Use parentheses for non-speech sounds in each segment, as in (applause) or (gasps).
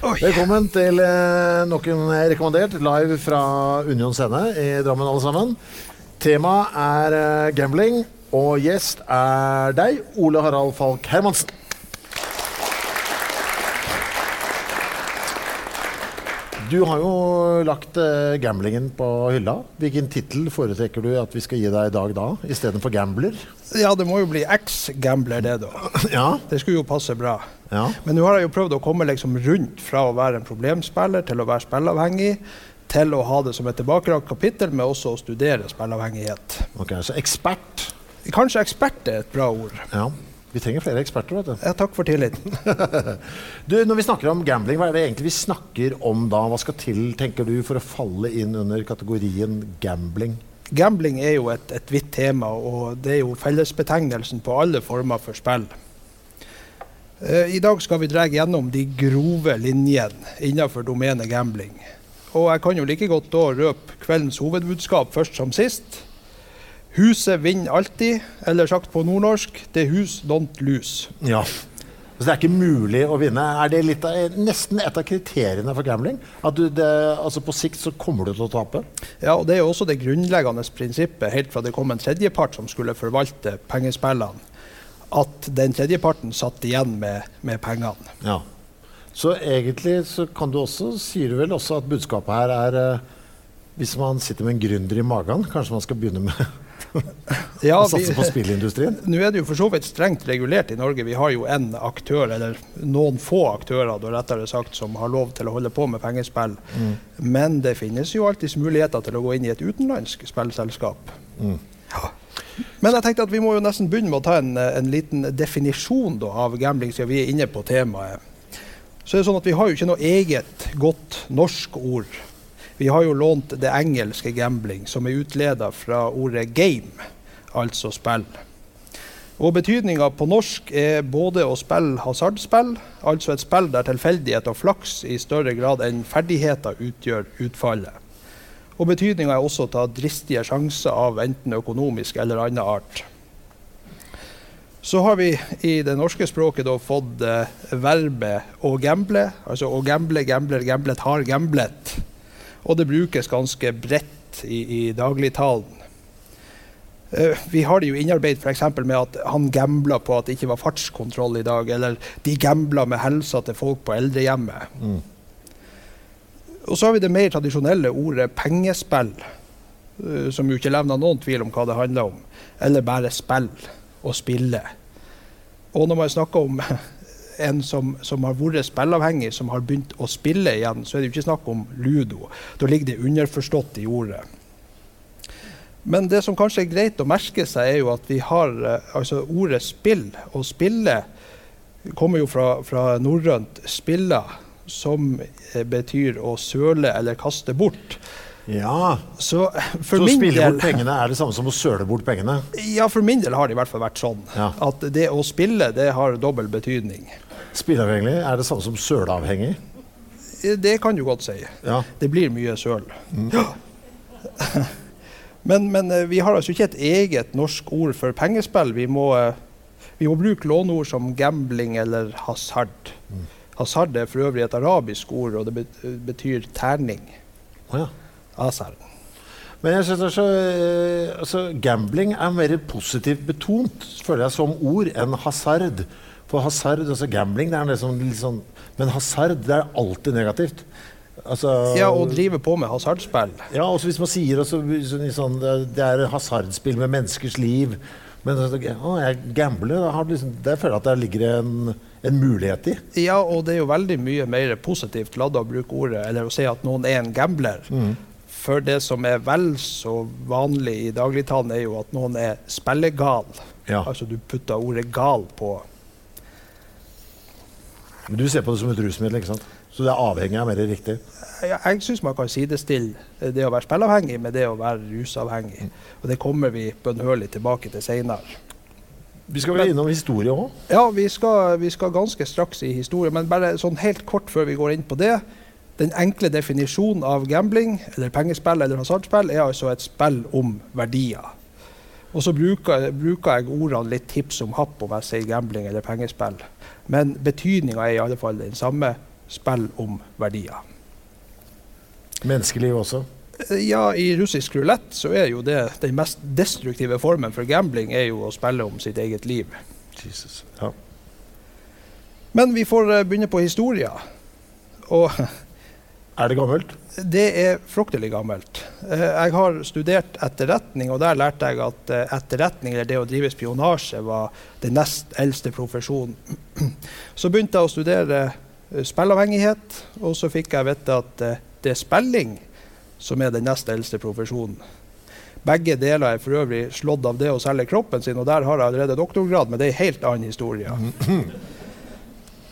Gammal. Velkommen til eh, nok en rekommandert live fra Union Scene i Drammen, alle sammen. Temaet er eh, gambling, og gjest er deg, Ole Harald Falk Hermansen. Du har jo lagt eh, gamblingen på hylla. Hvilken tittel foretrekker du at vi skal gi deg i dag da, istedenfor gambler? Ja, det må jo bli eks-gambler, det, da. (laughs) Ja. Det skulle jo passe bra. Ja. Men nå har jeg jo prøvd å komme liksom rundt fra å være en problemspiller til å være spilleavhengig, til å ha det som et tilbakelagt kapittel, med også å studere spilleavhengighet. Ok, Så ekspert. Kanskje ekspert er et bra ord. Ja. Vi trenger flere eksperter, vet du. Ja, takk for tilliten. (laughs) Du, Når vi snakker om gambling, hva er det egentlig vi snakker om da? Hva skal til, tenker du, for å falle inn under kategorien gambling? Gambling er jo et, et vidt tema, og det er jo fellesbetegnelsen på alle former for spill. Eh, I dag skal vi dra gjennom de grove linjene innenfor domenet gambling. Og jeg kan jo like godt da røpe kveldens hovedbudskap først som sist. Huset vinner alltid, eller sagt på nordnorsk, det hus don't lose. Ja. Så det er ikke mulig å vinne. Er det av, nesten et av kriteriene for gambling? At du, det, altså På sikt så kommer du til å tape? Ja, og Det er jo også det grunnleggende prinsippet helt fra det kom en tredjepart som skulle forvalte pengespillene, at den tredjeparten satt igjen med, med pengene. Ja. Så egentlig så kan du også, sier du vel også at budskapet her er eh, Hvis man sitter med en gründer i magen, kanskje man skal begynne med (laughs) Ja, å satse på spillindustrien? (laughs) Nå er det jo for så vidt strengt regulert i Norge. Vi har jo én aktør, eller noen få aktører, da rettere sagt, som har lov til å holde på med pengespill. Men det finnes jo alltids muligheter til å gå inn i et utenlandsk spillselskap. Ja. Men jeg tenkte at vi må jo nesten begynne med å ta en, en liten definisjon da, av gambling, siden vi er inne på temaet. Så er det sånn at Vi har jo ikke noe eget godt norsk ord. Vi har jo lånt det engelske gambling, som er utleda fra ordet game, altså spill. Og Betydninga på norsk er både å spille hasardspill, altså et spill der tilfeldighet og flaks i større grad enn ferdigheter utgjør utfallet. Og Betydninga er også å ta dristige sjanser av enten økonomisk eller annen art. Så har vi i det norske språket fått eh, verbet 'å gamble', altså 'å gamble, gambler, gamblet, har gamblet'. Og det brukes ganske bredt i, i dagligtalen. Eh, vi har det jo innarbeidet f.eks. med at han gambla på at det ikke var fartskontroll i dag, eller de gambla med helsa til folk på eldrehjemmet. Og så har vi det mer tradisjonelle ordet pengespill, eh, som jo ikke levner noen tvil om hva det handler om. Eller bare spill og spille. Og når man snakker om en som, som har vært spilleavhengig, som har begynt å spille igjen, så er det jo ikke snakk om ludo. Da ligger det underforstått i ordet. Men det som kanskje er greit å merke seg, er jo at vi har eh, altså ordet spill. Og spille kommer jo fra, fra norrønt 'spilla', som eh, betyr å søle eller kaste bort. Ja. Så for Så spille del bort pengene er det samme som å søle bort pengene? Ja, for min del har det i hvert fall vært sånn. Ja. At det å spille, det har dobbel betydning. Spilleavhengig er det samme som sølavhengig? Det kan du godt si. Ja. Det blir mye søl. Ja. (gasps) Men, men eh, vi har altså ikke et eget norsk ord for pengespill. Vi må, eh, vi må bruke låneord som gambling eller hasard. Hasard er for øvrig et arabisk ord, og det betyr terning. Oh, ja. Asar. Men jeg synes det så, eh, altså, gambling er mer positivt betont, føler jeg, som ord, enn hasard. For hasard, altså gambling, det er liksom litt sånn Men hasard, det er alltid negativt. Altså, Ja, å drive på med hasardspill. Ja, også hvis man sier også, sånn, det er hasardspill med menneskers liv. Men å, jeg gambler, da liksom, føler jeg at det ligger en, en mulighet i. Ja, og det er jo veldig mye mer positivt ladda å bruke ordet, eller å si at noen er en gambler. For det som er vel så vanlig i dagligtalen, er jo at noen er spillegal. Ja. Altså du putter ordet 'gal' på. Men du ser på det som et rusmiddel, ikke sant? Så det er avhengig av mer riktig. Jeg, jeg syns man kan sidestille det å være spilleavhengig med det å være rusavhengig. Og det kommer vi bønnhørlig tilbake til seinere. Vi skal vel innom historie òg? Ja, vi skal, vi skal ganske straks i historie, men bare sånn helt kort før vi går inn på det. Den enkle definisjonen av gambling, eller pengespill eller hasardspill, er altså et spill om verdier. Og så bruker, bruker jeg ordene litt tips om happ om jeg sier gambling eller pengespill. Men betydninga er i alle fall den samme spill om verdier. Menneskeliv også. Ja, i russisk rulett så er jo det den mest destruktive formen for gambling er jo å spille om sitt eget liv. Jesus. Ja. Men vi får eh, begynne på historia. Og Er det gammelt? det er fryktelig gammelt. Eh, Jeg har studert etterretning, og der lærte jeg at eh, etterretning, eller det å drive spionasje, var den nest eldste profesjonen. Så begynte jeg å studere eh, spillavhengighet, og så fikk jeg vite at eh, det er spilling som er den nest eldste profesjonen. Begge deler er for øvrig slått av det å selge kroppen sin, og der har jeg allerede doktorgrad, men det er en helt annen historie.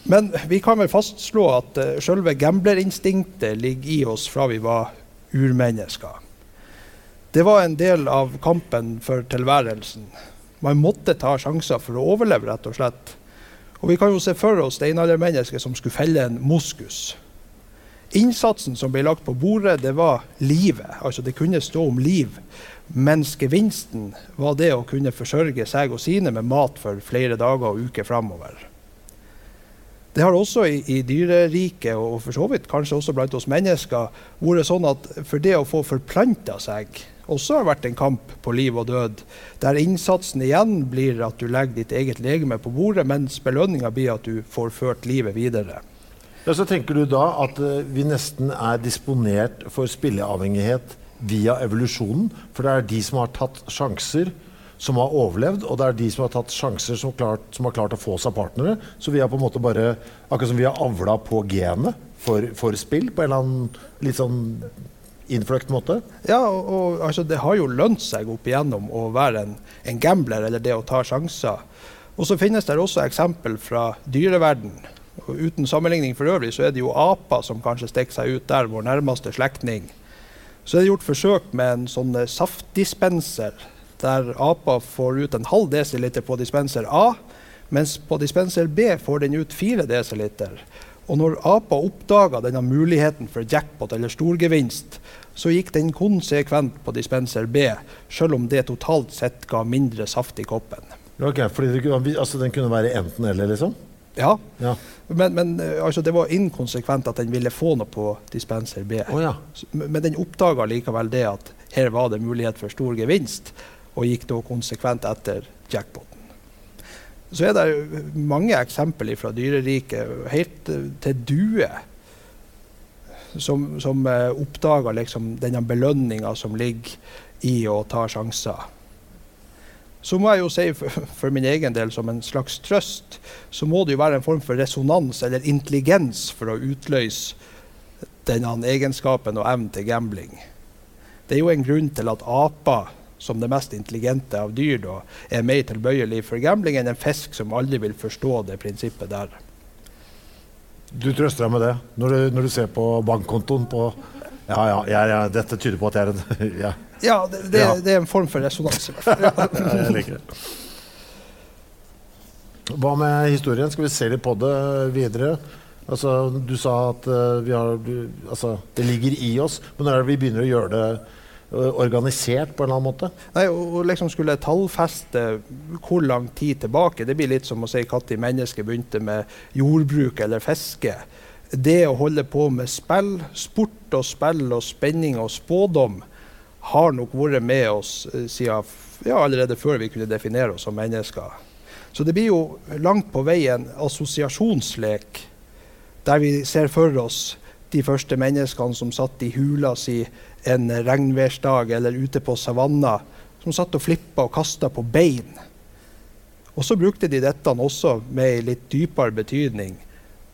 Men vi kan vel fastslå at uh, selve gamblerinstinktet ligger i oss fra vi var urmennesker. Det var en del av kampen for tilværelsen. Man måtte ta sjanser for å overleve, rett og slett. Og vi kan jo se for oss steinaldermennesket som skulle felle en moskus. Innsatsen som ble lagt på bordet, det var livet. Altså det kunne stå om liv. Mens gevinsten var det å kunne forsørge seg og sine med mat for flere dager og uker framover. Det har også i, i dyreriket, og for så vidt kanskje også blant oss mennesker, vært sånn at for det å få forplanta seg også har vært en kamp på liv og død, der innsatsen igjen blir at du legger ditt eget legeme på bordet, mens belønninga blir at du får ført livet videre. Ja, så tenker du da at eh, vi nesten er disponert for spilleavhengighet via evolusjonen? For det er de som har tatt sjanser, som har overlevd, og det er de som har tatt sjanser, som, klart, som har klart å få seg partnere. Så vi har på en måte bare Akkurat som vi har avla på genet for, for spill, på en eller annen litt sånn innfløkt måte. Ja, og, og altså, Det har jo lønt seg opp igjennom å være en, en gambler eller det å ta sjanser. Og så finnes det også eksempel fra dyreverden. Og uten sammenligning for øvrig så er det jo aper som kanskje stikker seg ut der, vår nærmeste slektning. Så er det gjort forsøk med en sånn eh, saftdispenser, der aper får ut en halv desiliter på dispenser A, mens på dispenser B får den ut fire desiliter. Og når apa oppdaga denne muligheten for jackpot eller storgevinst, så gikk den konsekvent på dispenser B, selv om det totalt sett ga mindre saft i koppen. Ok, fordi det altså, Den kunne være enten-eller, liksom? Ja, Ja. men, men eh, altså, det var inkonsekvent at den ville få noe på dispenser B. Oh, ja. Men den oppdaga likevel det at her var det mulighet for stor gevinst, og gikk da konsekvent etter jackpoten. Så er det mange eksempler fra dyreriket, helt eh, til duer, som, som oppdager liksom denne belønninga som ligger i å ta sjanser. Så må jeg jo si for min egen del som en slags trøst, så må det jo være en form for resonans eller intelligens for å utløse denne egenskapen og evnen til gambling. Det er jo en grunn til at aper, som det mest intelligente av dyr, da, er mer tilbøyelig for gambling enn en fisk som aldri vil forstå det prinsippet der. Du trøster deg med det når du, når du ser på bankkontoen på Ja, ja, ja, ja dette tyder på at jeg er en (laughs) ja, Ja, det, det, Ja. det er en form for resonans. i hvert fall. (laughs) Ja. jeg liker det. Hva med historien? Skal vi se litt på det videre? Altså, du sa at uh, vi har, altså, det ligger i oss, men når er det vi begynner å gjøre det organisert på en eller annen måte? Nei, å liksom skulle tallfeste hvor lang tid tilbake, det blir litt som å si når mennesket begynte med jordbruk eller fiske. Det å holde på med spill, sport og spill og spenning og spådom har nok vært med oss eh, siden ja, allerede før vi kunne definere oss som mennesker. Så det blir jo langt på vei en assosiasjonslek der vi ser for oss de første menneskene som satt i hula si en regnværsdag eller ute på savanna, som satt og flippa og kasta på bein. Og så brukte de dette også med litt dypere betydning,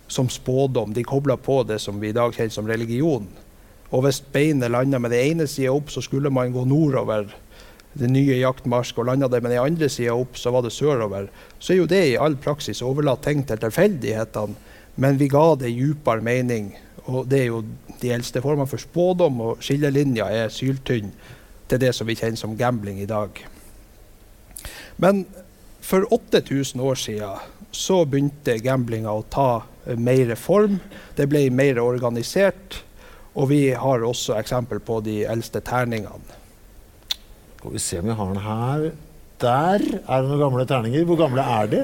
som spådom. De kobla på det som vi i dag kjenner som religion. Og hvis beinet landa med den ene sida opp, så skulle man gå nordover det nye jaktmarsk, og landa det med den andre sida opp, så var det sørover. Så er jo det i all praksis overlatt ting til tilfeldighetene, men vi ga det djupere mening. Og det er jo de eldste formene for spådom, og skillelinja er syltynn til det som vi kjenner som gambling i dag. Men for 8000 år siden så begynte gamblinga å ta mer form. Det ble mer organisert. Og vi har også eksempel på de eldste terningene. Skal vi se om vi har den her. Der er det noen gamle terninger. Hvor gamle er de?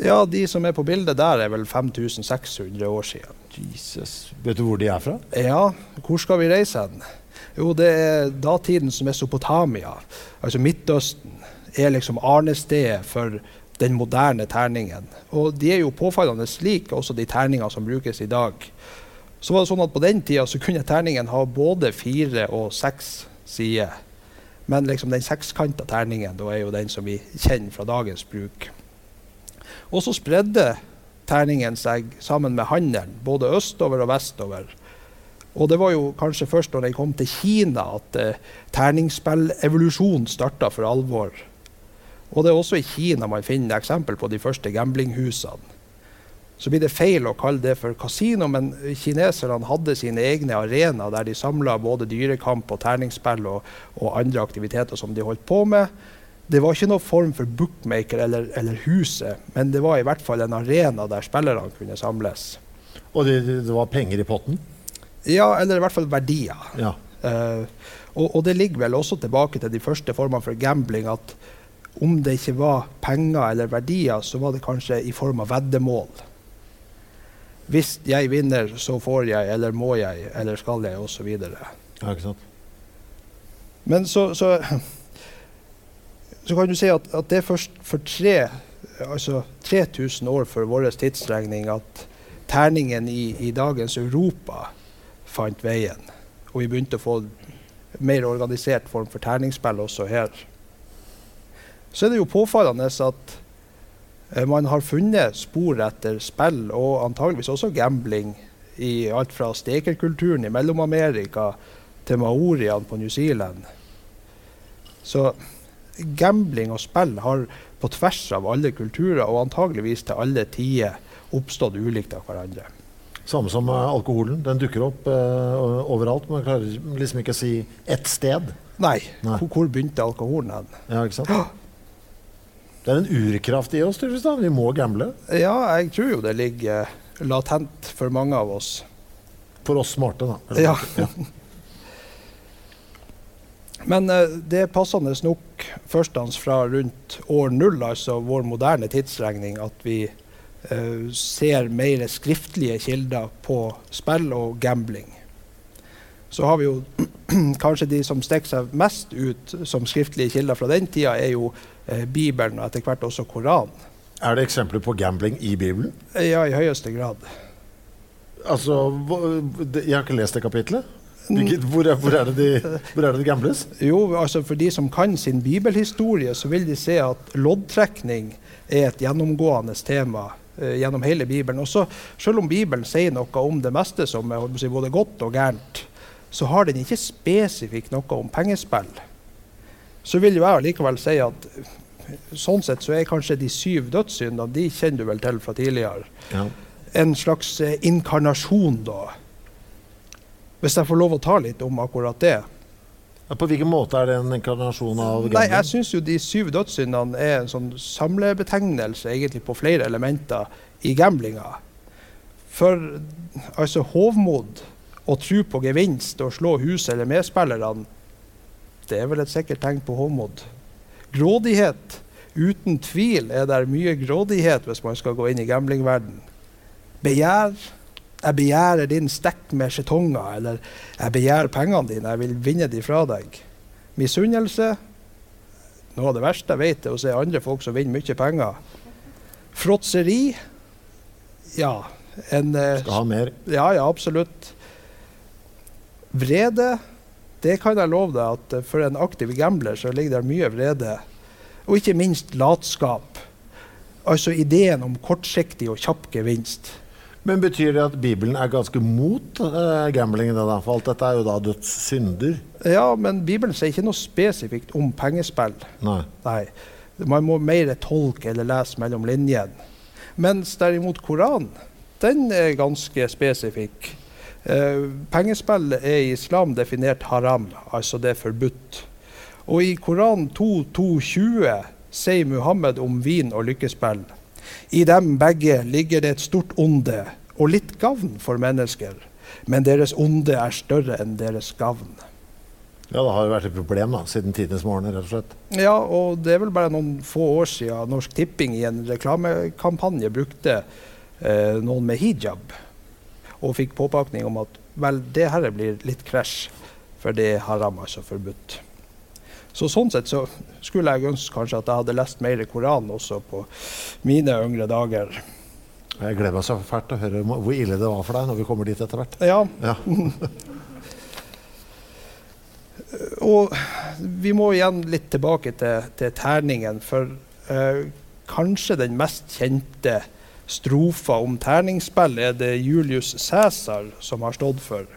Ja, De som er på bildet der, er vel 5600 år siden. Jesus. Vet du hvor de er fra? Ja, hvor skal vi reise hen? Jo, det er datidens Mesopotamia. Altså Midtøsten er liksom arnestedet for den moderne terningen. Og de er jo påfallende like også de terningene som brukes i dag. Så var det sånn at På den tida så kunne terningen ha både fire og seks sider. Men liksom den sekskanta terningen da er jo den som vi kjenner fra dagens bruk. Og så spredde terningen seg sammen med handelen, både østover og vestover. Og det var jo kanskje først når den kom til Kina at eh, terningspillevolusjonen starta for alvor. Og det er også i Kina man finner eksempel på de første gamblinghusene. Så blir det feil å kalle det for kasino, men kineserne hadde sine egne arenaer der de samla både dyrekamp og terningsspill og, og, andre aktiviteter som de holdt på med. Det var ikke noen form for bookmaker eller, eller huset, men det var i hvert fall en arena der spillerne kunne samles. Og det, det var penger i potten? Ja, eller i hvert fall verdier. Ja. Uh, og, og, det ligger vel også tilbake til de første formene for gambling at om det ikke var penger eller verdier, så var det kanskje i form av veddemål. Hvis jeg vinner, så får jeg, eller må jeg, eller skal jeg, osv. Ja, ikke sant. Men så, så, så, kan du si at, at det er først for tre, altså 3000 år før vår tidsregning at terningen i, i, dagens Europa fant veien. Og vi begynte å få mer organisert form for terningsspill også her. Så er det jo påfallende at Eh, man har funnet spor etter spill, og antageligvis også gambling, i alt fra stekerkulturen i Mellom-Amerika til maoriene på New Zealand. Så gambling og spill har på tvers av alle kulturer og antageligvis til alle tider oppstått ulikt av hverandre. Samme som uh, alkoholen. Den dukker opp uh, overalt. Man klarer liksom ikke å si ett sted. Nei. Nei. Hvor, hvor begynte alkoholen hen? Ja, ikke sant? Det er en urkraft i oss, da. Vi må gamble. Ja, jeg tror jo det ligger latent for mange av oss. For oss smarte, da. Ja. ja. Men uh, det er passende nok førstans fra rundt år null, altså vår moderne tidsregning, at vi uh, ser mer skriftlige kilder på spill og gambling. Så har vi jo (clears throat) kanskje de som stikker seg mest ut som skriftlige kilder fra den tida, er jo eh, Bibelen og etter hvert også Koranen. Er det eksempler på gambling i Bibelen? Ja, i høyeste grad. Altså, Jeg har ikke lest det kapitlet. Hvor er, hvor, er det de, hvor er det de gambles? Jo, altså For de som kan sin bibelhistorie, så vil de se at loddtrekning er et gjennomgående tema eh, gjennom hele Bibelen. Også selv om Bibelen sier noe om det meste som er si, både godt og gærent, så har den ikke spesifikt noe om pengespill. Så vil jo jeg likevel si at sånn sett så er kanskje de syv dødssyndene de kjenner du vel til fra tidligere. Ja. En slags eh, inkarnasjon, da. Hvis jeg får lov å ta litt om akkurat det. På hvilken måte er det en inkarnasjon av gambling? Nei, Jeg syns jo de syv dødssyndene er en sånn samlebetegnelse egentlig på flere elementer i gamblinga. For altså hovmod og tro på gevinst og slå huset eller medspillerne, det er vel et sikkert tegn på hovmod. Grådighet. Uten tvil er det mye grådighet hvis man skal gå inn i gamblingverden. Begjær. Jeg begjærer din stekk med skjetonger, eller jeg begjærer pengene dine, jeg vil vinne de fra deg. Misunnelse. Noe av det verste jeg vet, er å se andre folk som vinner mye penger. Fråtseri. Ja. En, eh, Skal ha mer? Ja, ja, absolutt. Vrede, det kan jeg love deg at eh, for en aktiv gambler så ligger det mye vrede. Og ikke minst latskap. Altså ideen om kortsiktig og kjapp gevinst. Men betyr det at Bibelen er ganske mot uh, gambling? Da? For alt dette er jo da dødssynder? Ja, men Bibelen sier ikke noe spesifikt om pengespill. Nei. Nei. Man må mer tolke eller lese mellom linjene. Mens derimot Koranen, den er ganske spesifikk. Eh, pengespill er i islam definert haram, altså det er forbudt. Og i Koranen 2.2.20 sier Muhammed om vin og lykkespill. I dem begge ligger det et stort onde og litt gavn for mennesker, men deres onde er større enn deres gavn. Ja, Det har jo vært et problem da, siden tidenes morgen. rett og slett. Ja, og det er vel bare noen få år siden Norsk Tipping i en reklamekampanje brukte eh, noen med hijab, og fikk påpakning om at vel, det her blir litt krasj, for det er haram, altså forbudt. Så sånn sett så skulle jeg ønske kanskje at jeg hadde lest mer Koran også på mine yngre dager. Jeg gleder meg så fælt til å høre hvor ille det var for deg når vi kommer dit etter hvert. Ja. Ja. (laughs) Og vi må igjen litt tilbake til, til terningen, for eh, kanskje den mest kjente strofa om terningsspill er det Julius Cæsar som har stått for.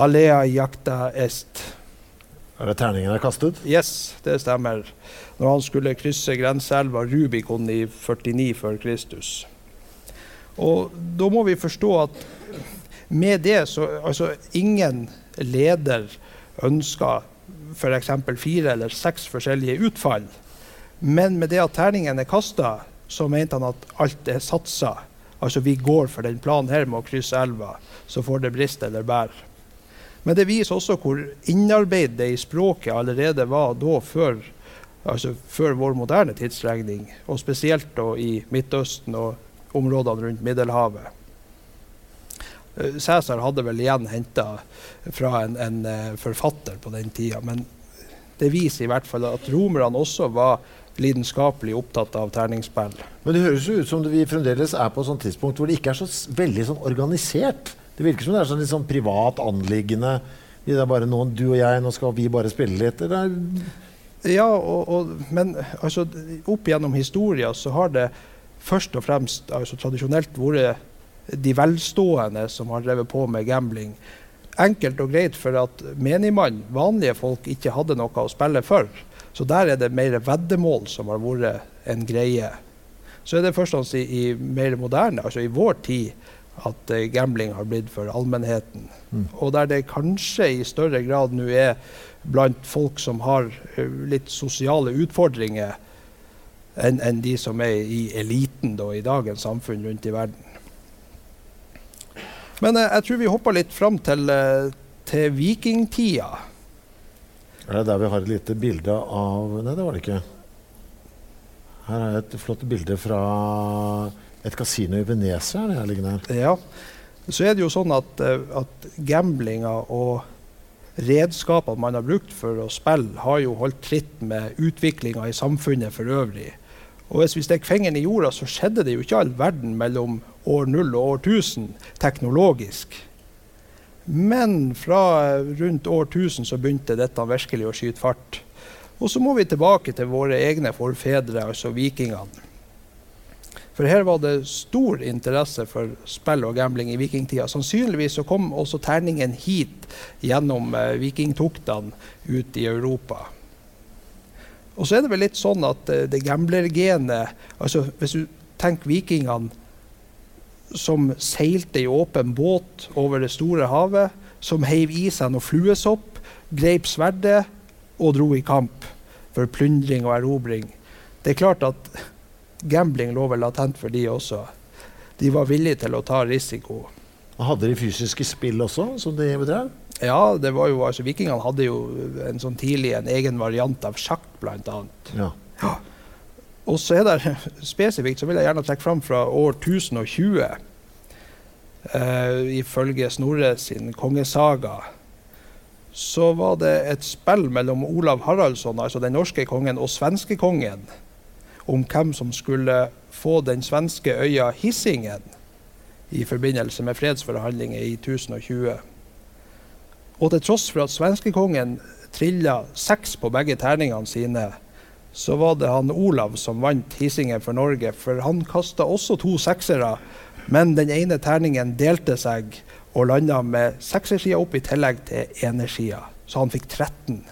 Alea jakta est. Er det terningen er kastet? Yes, det stemmer. Når han skulle krysse grenseelva Rubicon i 49 før Kristus. Og da må vi forstå at med det så Altså, ingen leder ønsker f.eks. fire eller seks forskjellige utfall. Men med det at terningen er kasta, så mente han at alt er satsa. Altså vi går for den planen her med å krysse elva, så får det brist eller bær. Men det viser også hvor innarbeidet det i språket allerede var da før, altså før vår moderne tidsregning, og spesielt da i Midtøsten og områdene rundt Middelhavet. Eh, Cæsar hadde vel igjen henta fra en, en uh, forfatter på den tida, men det viser i hvert fall at romerne også var lidenskapelig opptatt av terningsspill. Men det høres jo ut som vi fremdeles er på et tidspunkt hvor det ikke er så veldig sånn organisert. Det virker som det er sånn litt sånn privat anliggende. Det er bare noen, du og jeg, nå skal vi bare spille litt. ja, og, og, men altså, opp gjennom historia så har det først og fremst altså, tradisjonelt vært de velstående som har drevet på med gambling. Enkelt og greit for at menigmann, vanlige folk, ikke hadde noe å spille for. Så der er det mer veddemål som har vært en greie. Så er det først og fremst i, i mer moderne, altså i vår tid, at uh, gambling har blitt for allmennheten. Mm. Og der det kanskje i større grad nå er blant folk som har uh, litt sosiale utfordringer, enn en de som er i eliten da, i dagens samfunn rundt i verden. Men jeg, jeg tror vi hopper litt fram til, til vikingtida. Er det der vi har et lite bilde av Nei, det var det ikke. Her er et flott bilde fra et kasino i Venezia. er det her liggende. Ja. Så er det jo sånn at, at gamblinga og redskapene man har brukt for å spille, har jo holdt tritt med utviklinga i samfunnet for øvrig. Og hvis vi stikker fingeren i jorda, så skjedde det jo ikke all verden mellom år 0 og år 1000 teknologisk. Men fra rundt år 1000 så begynte dette virkelig å skyte fart. Og så må vi tilbake til våre egne forfedre, altså vikingene. For her var det stor interesse for spill og gambling i vikingtida. Sannsynligvis så kom også terningen hit gjennom eh, vikingtuktene ut i Europa. Og så er det vel litt sånn at eh, det gamblergenet altså Hvis du tenker vikingene som seilte i åpen båt over det store havet, som heiv i seg noe fluesopp, greip sverdet og dro i kamp for plyndring og erobring. Det er klart at gambling lå vel latent for de også. De var villige til å ta risiko. Hadde de fysiske spill også, som de bedrev? Ja, det var jo, altså vikingene hadde jo en sånn tidlig en egen variant av sjakk, annet. Ja. ja. Og så er det spesifikt så vil jeg gjerne trekke fram fra år 1020. Uh, ifølge Snorre sin kongesaga så var det et spill mellom Olav Haraldsson, altså den norske kongen, og svenskekongen om hvem som skulle få den svenske øya Hissingen i forbindelse med fredsforhandlinger i 1020. Og til tross for at svenskekongen trilla seks på begge terningene sine, så var det han Olav som vant Hisingen for Norge. For han kasta også to seksere, men den ene terningen delte seg og landa med seksersida opp i tillegg til enersida. Så han fikk 13.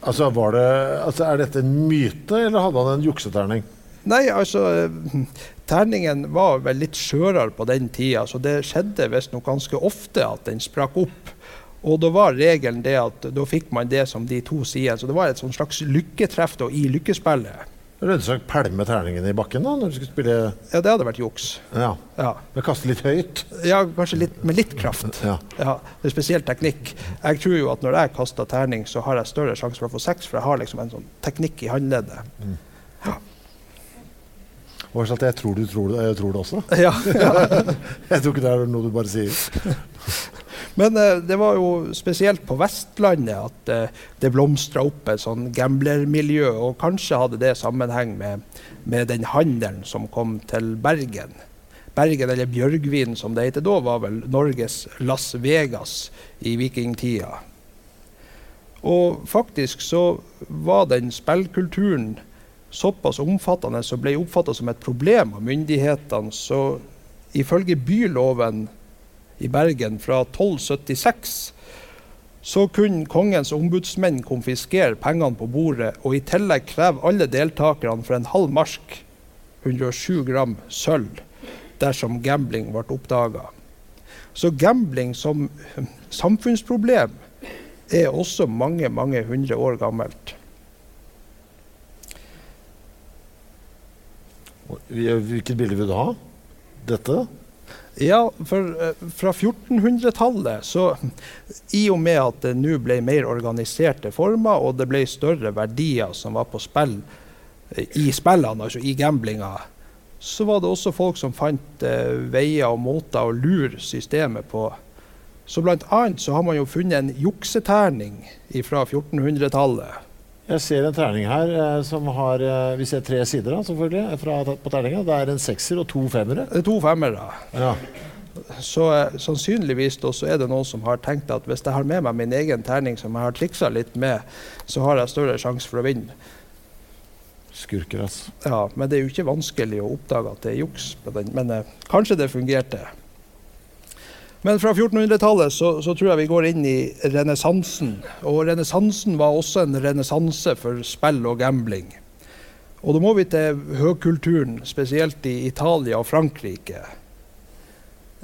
Altså, det, altså, Er dette en myte, eller hadde han en jukseterning? Nei, altså Terningen var vel litt skjørere på den tida, så det skjedde visstnok ganske ofte at den sprakk opp. Og da var regelen det at da fikk man det som de to sier. Så det var et sånn slags lykketreff da, i lykkespillet. Rett pælme terningen i bakken da, når du skulle spille Ja, det hadde vært juks. Ja. Ja, Men kaste litt høyt? ja kanskje litt, med litt kraft. Ja. Ja, det er spesiell teknikk. Jeg tror jo at når jeg kaster terning, så har jeg større sjanse for å få seks, for jeg har liksom en sånn teknikk i håndleddet. Mm. Ja. Hva at jeg tror du tror det, jeg tror det også. Ja, (laughs) Jeg tror ikke det er noe du bare sier. (laughs) Men eh, det var jo spesielt på Vestlandet at eh, det blomstra opp et sånn gamblermiljø, og kanskje hadde det sammenheng med, med den handelen som kom til Bergen. Bergen, eller Bjørgvin som det heter da, var vel Norges Las Vegas i vikingtida. Og faktisk så var den spillkulturen såpass omfattende og ble oppfatta som et problem av myndighetene, så ifølge byloven i Bergen fra 1276 så kunne kongens ombudsmenn konfiskere pengene på bordet og i tillegg kreve alle deltakerne for en halv marsk, 107 gram sølv, dersom gambling ble oppdaga. Så gambling som (laughs) samfunnsproblem er også mange, mange hundre år gammelt. Hvilket bilde vil du ha? Dette? Ja, for eh, fra 1400-tallet så I og med at det nå ble mer organiserte former, og det ble større verdier som var på spill eh, i spillene, altså i gamblinga, så var det også folk som fant eh, veier og måter å lure systemet på. Så annet så har man jo funnet en jukseterning fra 1400-tallet. Jeg ser en terning her eh, som har eh, Vi ser tre sider da, selvfølgelig fra, på terninga. Det er en sekser og to femmere. Er to femmere. Ja. Så eh, sannsynligvis da, så er det noen som har tenkt at hvis jeg har med meg min egen terning som jeg har triksa litt med, så har jeg større sjanse for å vinne. Skurker, altså. Ja, Men det er jo ikke vanskelig å oppdage at det er juks. Men eh, kanskje det fungerte. Men fra 1400-tallet så, så tror jeg vi går inn i renessansen. Og renessansen var også en renessanse for spill og gambling. Og da må vi til høgkulturen, spesielt i Italia og Frankrike.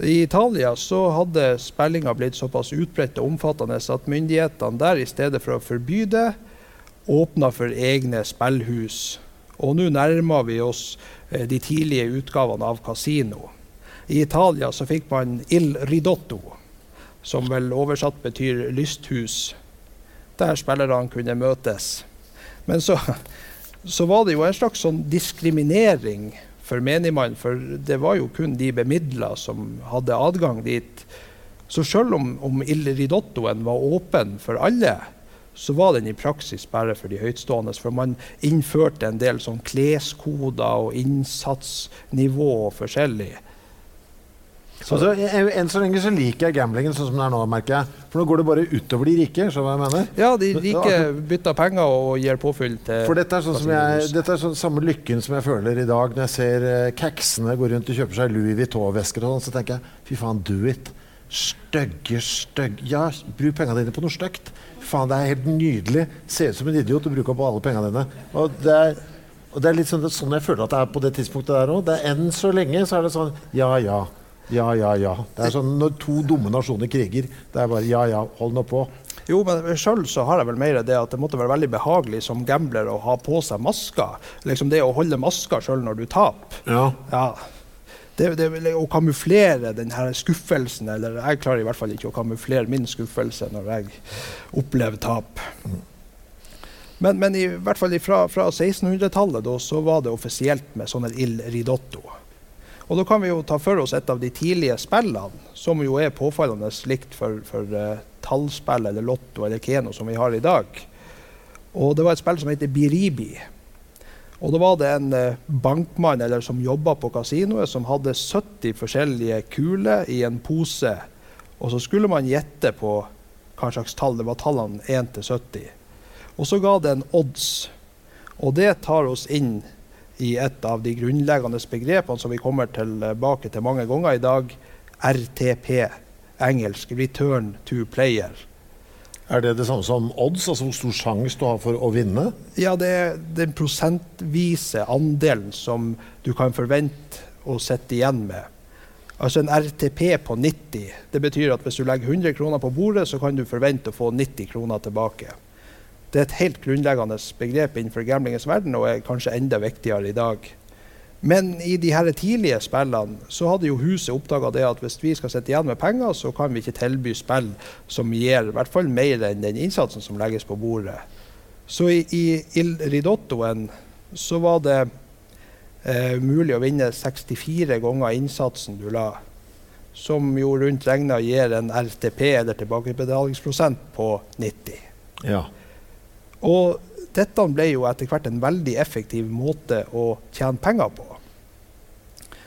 I Italia så hadde spillinga blitt såpass utbredt og omfattende at myndighetene der, i stedet for å forby det, åpna for egne spillhus. Og nå nærmer vi oss eh, de tidlige utgavene av kasino. I Italia så fikk man Il Ridotto, som vel oversatt betyr lysthus, der spillerne kunne møtes. Men så, så var det jo en slags sånn diskriminering for menigmann, for det var jo kun de bemidla som hadde adgang dit. Så selv om, om Il Ridottoen var åpen for alle, så var den i praksis bare for de høytstående. For man innførte en del sånn kleskoder og innsatsnivå og forskjellig. Så, altså, enn så lenge så liker jeg gamblingen sånn som det er nå, merker jeg. For nå går det bare utover de rike. Så hva jeg mener? Ja, de rike bytter penger og gir påfyll til For dette er sånn som jeg, dette er sånn samme lykken som jeg føler i dag når jeg ser uh, gå rundt og kjøper seg Louis Vuitton-vesker og sånn. Så tenker jeg fy faen, do it. Stygge, stygge Ja, bruk pengene dine på noe stygt. Faen, det er helt nydelig. Ser ut som en idiot å bruke opp alle pengene dine. Og det er, og det er litt sånn, sånn jeg føler at det er på det tidspunktet der òg. Enn så lenge så er det sånn ja, ja. Ja, ja, ja. Det er sånn Når to dumme nasjoner kriger, det er bare ja, ja, hold nå på. Jo, men sjøl så har jeg vel mer det at det måtte være veldig behagelig som gambler å ha på seg masker. Liksom det å holde masker sjøl når du taper. Ja. ja. Det, det, å kamuflere den her skuffelsen, eller jeg klarer i hvert fall ikke å kamuflere min skuffelse når jeg opplever tap. Men, men i hvert fall fra, fra 1600-tallet så var det offisielt med sånne il ridotto. Og da kan vi jo ta for oss et av de tidlige spillene, som jo er påfallende likt for, for uh, tallspill eller lotto eller keno som vi har i dag. Og det var et spill som heter Biribi. Og da var det en uh, bankmann eller som jobba på kasinoet, som hadde 70 forskjellige kuler i en pose. Og så skulle man gjette på hva slags tall. Det var tallene 1 til 70. Og så ga det en odds. Og det tar oss inn i et av de grunnleggende begrepene som vi kommer tilbake til mange ganger i dag. RTP, engelsk 'return to player'. Er det det samme som odds, altså hvor stor sjanse du har for å vinne? Ja, det er den prosentvise andelen som du kan forvente å sitte igjen med. Altså en RTP på 90. Det betyr at hvis du legger 100 kroner på bordet, så kan du forvente å få 90 kroner tilbake. Det er et helt grunnleggende begrep innenfor gamblingens verden og er kanskje enda viktigere i dag. Men i de her tidlige spillene så hadde jo huset oppdaga at hvis vi skal sitte igjen med penger, så kan vi ikke tilby spill som gir i hvert fall mer enn den innsatsen som legges på bordet. Så i, i Il Ridottoen så var det eh, mulig å vinne 64 ganger innsatsen du la. Som jo rundt regna gir en RTP, eller tilbakebetalingsprosent, på 90. Ja. Og dette ble jo etter hvert en veldig effektiv måte å tjene penger på.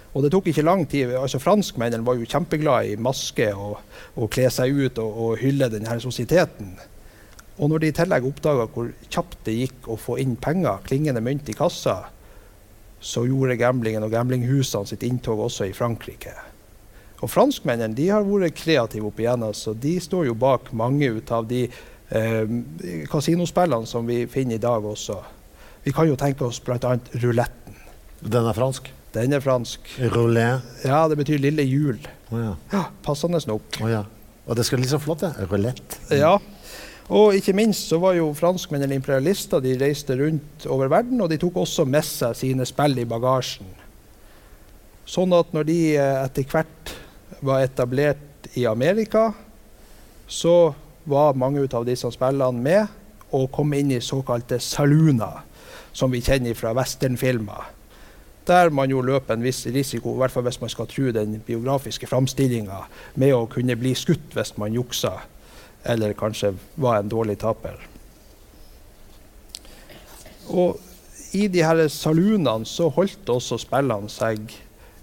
Og det tok ikke lang tid. altså Franskmennene var jo kjempeglade i maske og, og kle seg ut og, og hylle denne sosieteten. Og når de i tillegg oppdaga hvor kjapt det gikk å få inn penger, klingende mynt i kassa, så gjorde gamblingen og gamblinghusene sitt inntog også i Frankrike. Og franskmennene de har vært kreative opp igjen. så De står jo bak mange ut av de eh, kasinospillene som vi finner i dag også. Vi kan jo tenke oss bl.a. ruletten. Den er fransk? Den er fransk. Roulette? Ja, det betyr lille hjul. Oh, ja. Ja, Passende nok. Oh, ja. Og det skal bli så flott, ja. Roulette. Ja. Og ikke minst så var jo franskmennene imperialister. De reiste rundt over verden, og de tok også med seg sine spill i bagasjen. Sånn at når de eh, etter hvert var etablert i Amerika, så var mange av disse spillene med og kom inn i såkalte salooner, som vi kjenner fra westernfilmer der man jo løper en viss risiko, i hvert fall hvis man skal tro den biografiske framstillinga, med å kunne bli skutt hvis man juksa, eller kanskje var en dårlig taper. Og i de her saloonene så holdt også spillene seg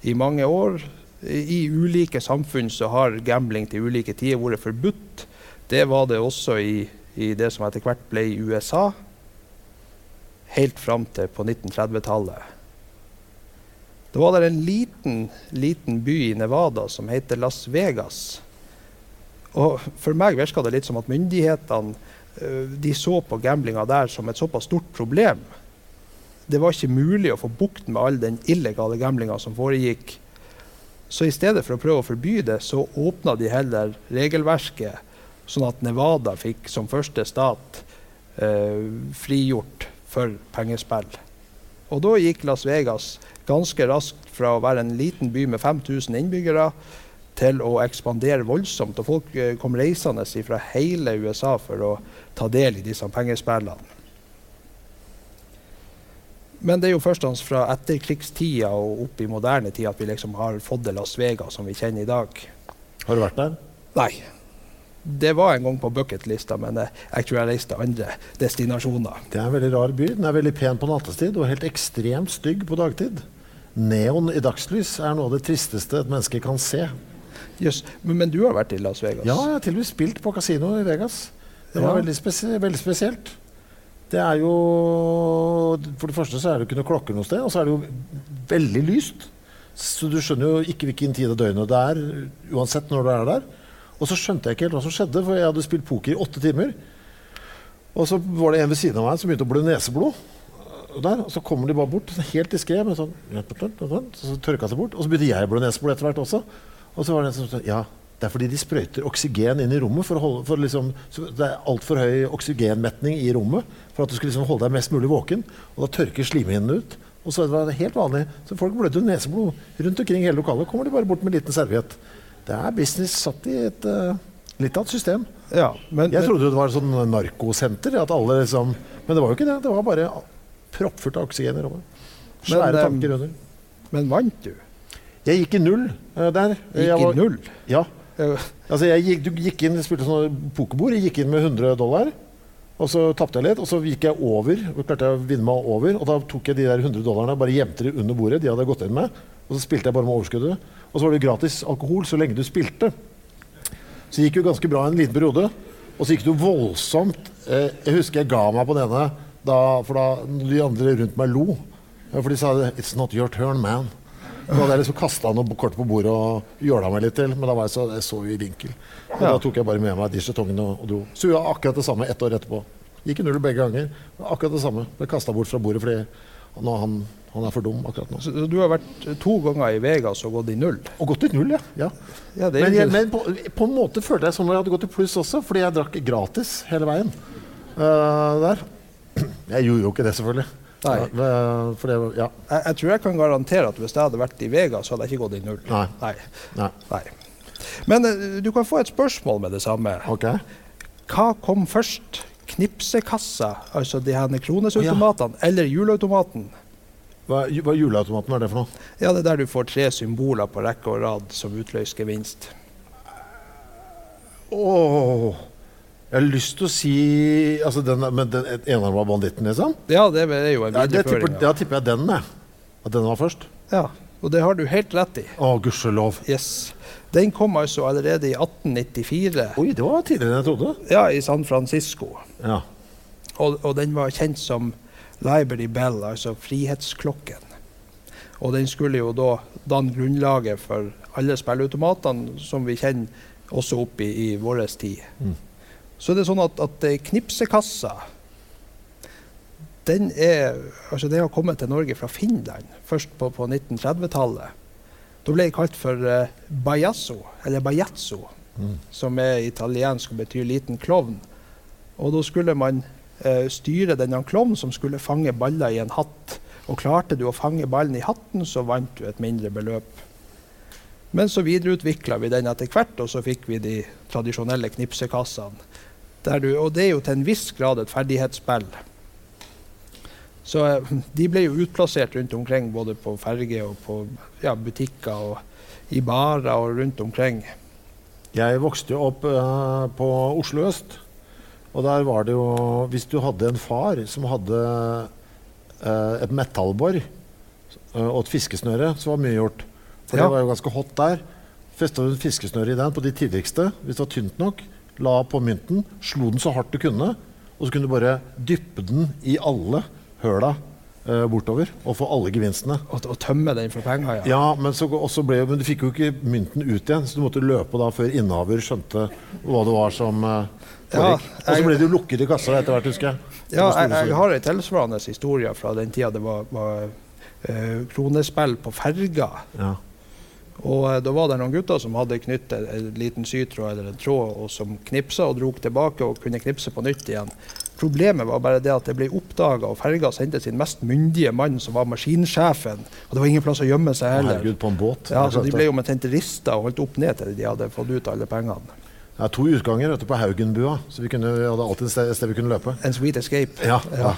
i mange år. I ulike samfunn så har gambling til ulike tider vært forbudt. Det var det også i, i det som etter hvert ble i USA, helt fram til på 1930-tallet. Da var det en liten, liten by i Nevada som heter Las Vegas. Og for meg virka det litt som at myndighetene uh, de så på gamblinga der som et såpass stort problem. Det var ikke mulig å få bukt med all den illegale gamblinga som foregikk. Så i stedet for å prøve å forby det, så åpna de heller regelverket, sånn at Nevada fikk som første stat eh, frigjort for pengespill. Og da gikk Las Vegas ganske raskt fra å være en liten by med 5000 innbyggere til å ekspandere voldsomt. Og folk eh, kom reisende fra hele USA for å ta del i disse pengespillene. Men det er jo først og fremst fra etterkrigstida og opp i moderne tid at vi liksom har fått det Las Vegas som vi kjenner i dag. Har du vært der? Nei. Det var en gang på bucketlista, men jeg tror jeg reiste andre destinasjoner. Det er en veldig rar by. Den er veldig pen på nattestid og helt ekstremt stygg på dagtid. Neon i dagslys er noe av det tristeste et menneske kan se. Yes. Men, men, du har vært i Las Vegas? Ja, jeg har til og med spilt på kasino i Vegas. Det var ja. veldig, spes veldig, spesielt. Det er jo For det første så er det ikke noe klokker noe sted, og så er det jo veldig lyst. Så du skjønner jo ikke hvilken tid av døgnet det er, uansett når du er der. Og så skjønte jeg ikke helt hva som skjedde, for jeg hadde spilt poker i åtte timer. Og så var det en ved siden av meg som begynte å blø neseblod der, og så kommer de bare bort, helt diskré, sånn, så tørka seg bort. Og så begynte jeg å blå neseblod etter hvert også. Og så var det en som sa ja, det er fordi de sprøyter oksygen inn i rommet. For, holde, for liksom, det er altfor høy oksygenmetning i rommet for at du skal liksom holde deg mest mulig våken. Og da tørker slimhinnene ut. Og så var det helt vanlig. Så folk blødde neseblod rundt omkring hele lokalet. kommer de bare bort med en liten serviett. Det er business satt i et uh, litt av et system. Ja, men, jeg trodde det var sånn narkosenter. At alle liksom, men det var jo ikke det. Det var bare proppfullt av oksygen i rommet. Svære men, tanker under. Men vant du? Jeg gikk i null uh, der. Gikk var, i null? Ja. Altså, jeg gikk, du gikk inn, spilte sånn pokerbord. Jeg gikk inn med 100 dollar. Og så tapte jeg litt, og så gikk jeg over. og klarte jeg å vinne meg over, og Da tok jeg de der 100 dollarene bare gjemte de under bordet. de hadde gått inn med, Og så spilte jeg bare med overskuddet. Og så var det gratis alkohol så lenge du spilte. Så det gikk jo ganske bra en liten periode. Og så gikk det jo voldsomt. Eh, jeg husker jeg ga meg på denne, da, for da de andre rundt meg lo. For de sa 'It's not your turn, man'. Da hadde jeg liksom kasta noe kort på bordet og jåla meg litt til, men da var jeg så, jeg så i vinkel. Og Ja. Da tok jeg bare med meg de skjetongene og, og dro. Så gjorde jeg akkurat det samme ett år etterpå. Gikk i null begge ganger. Akkurat det samme. Ble kasta bort fra bordet fordi nå, han, han er for dum akkurat nå. Så så du har vært to ganger i Vegas og gått i null? Og gått i null, ja. ja. Ja, er Men, jeg, men på, på en måte følte jeg som om jeg hadde gått i pluss også, fordi jeg drakk gratis hele veien. Uh, der. (clears throat) Jeg gjorde jo ikke det, selvfølgelig. Nei. Ja, det- for det, ja. jeg, jeg tror jeg kan garantere at hvis jeg hadde vært i Vegas, så hadde jeg ikke gått i null. Nei. Nei. Nei. Nei. Men eh, du kan få et spørsmål med det samme. Okay. Hva kom først? Knipsekassa, altså de her kronesautomatene, eller juleautomaten? Hva, hva juleautomaten er det for noe? Ja, det er der du får tre symboler på rekke og rad som utløser gevinst. Åh, jeg har lyst til å si altså den, men den enarma banditten, liksom? Ja, det er jo en Ja, videreføring. da av- tipper jeg den, jeg. At den var først. Ja, og det har du helt rett i. Å, gudskjelov. Yes. Den kom altså allerede i 1894 Oi, det var tidligere enn jeg trodde. ja, i San Francisco. Ja. Og, og den var kjent som Liberty Bell, altså frihetsklokken. Og den skulle jo da danne grunnlaget for alle spilleautomatene som vi kjenner også opp i, i vår tid. Mm. Så det er sånn at, at eh, knipsekassa den, er, altså den har kommet til Norge fra Finland først på, på 1930-tallet. Da ble det kalt for uh, bajasso, eller bajazzo, Mm. som er italiensk og betyr liten klovn. Og da skulle man eh, styre denne klovnen som skulle fange baller i en hatt. Og klarte du å fange ballen i hatten, så vant du et mindre beløp. Men så videreutvikla vi den etter hvert, og så fikk vi de tradisjonelle knipsekassene. Du, og det er jo til en viss grad et ferdighetsspill. Så eh, de ble jo utplassert rundt omkring, både på ferge og på ja, butikker og i barer og rundt omkring. Jeg vokste jo opp uh, på Oslo øst. Og der var det jo Hvis du hadde en far som hadde eh, et metallbor eh, og et fiskesnøre, så var mye gjort. For Ja. det var jo ganske hot der. Festa du fiskesnøre i den på de tidligste, hvis det var tynt nok, la på mynten, slo den så hardt du kunne, og så kunne du bare dyppe den i alle høla eh, bortover og få alle gevinstene. Og, og tømme den for penger, ja. Ja, men, så, også ble, men du fikk jo ikke mynten ut igjen, så du måtte løpe da før innehaver skjønte hva det var som foregikk. Ja, og så ble det jo lukket i kassa etter hvert, husker jeg. Ja, jeg, jeg har en tilsvarende historie fra den tida det var, var uh, kronespill på ferga. Ja. Og uh, da var det noen gutter som hadde knyttet en liten sytråd eller en tråd, og som knipsa og drog tilbake og kunne knipse på nytt igjen. Problemet var bare det at det ble oppdaga, og ferga sendte sin mest myndige mann, som var maskinsjefen. Og det var ingen plass å gjemme seg heller. Herregud, på en båt. Ja, så De ble jo omtrent rista og holdt opp ned til de hadde fått ut alle pengene. Ja, to utganger vet du, på Haugenbua, så vi, kunne, vi hadde alltid et sted, et sted vi kunne løpe. En sweet escape. Ja, ja.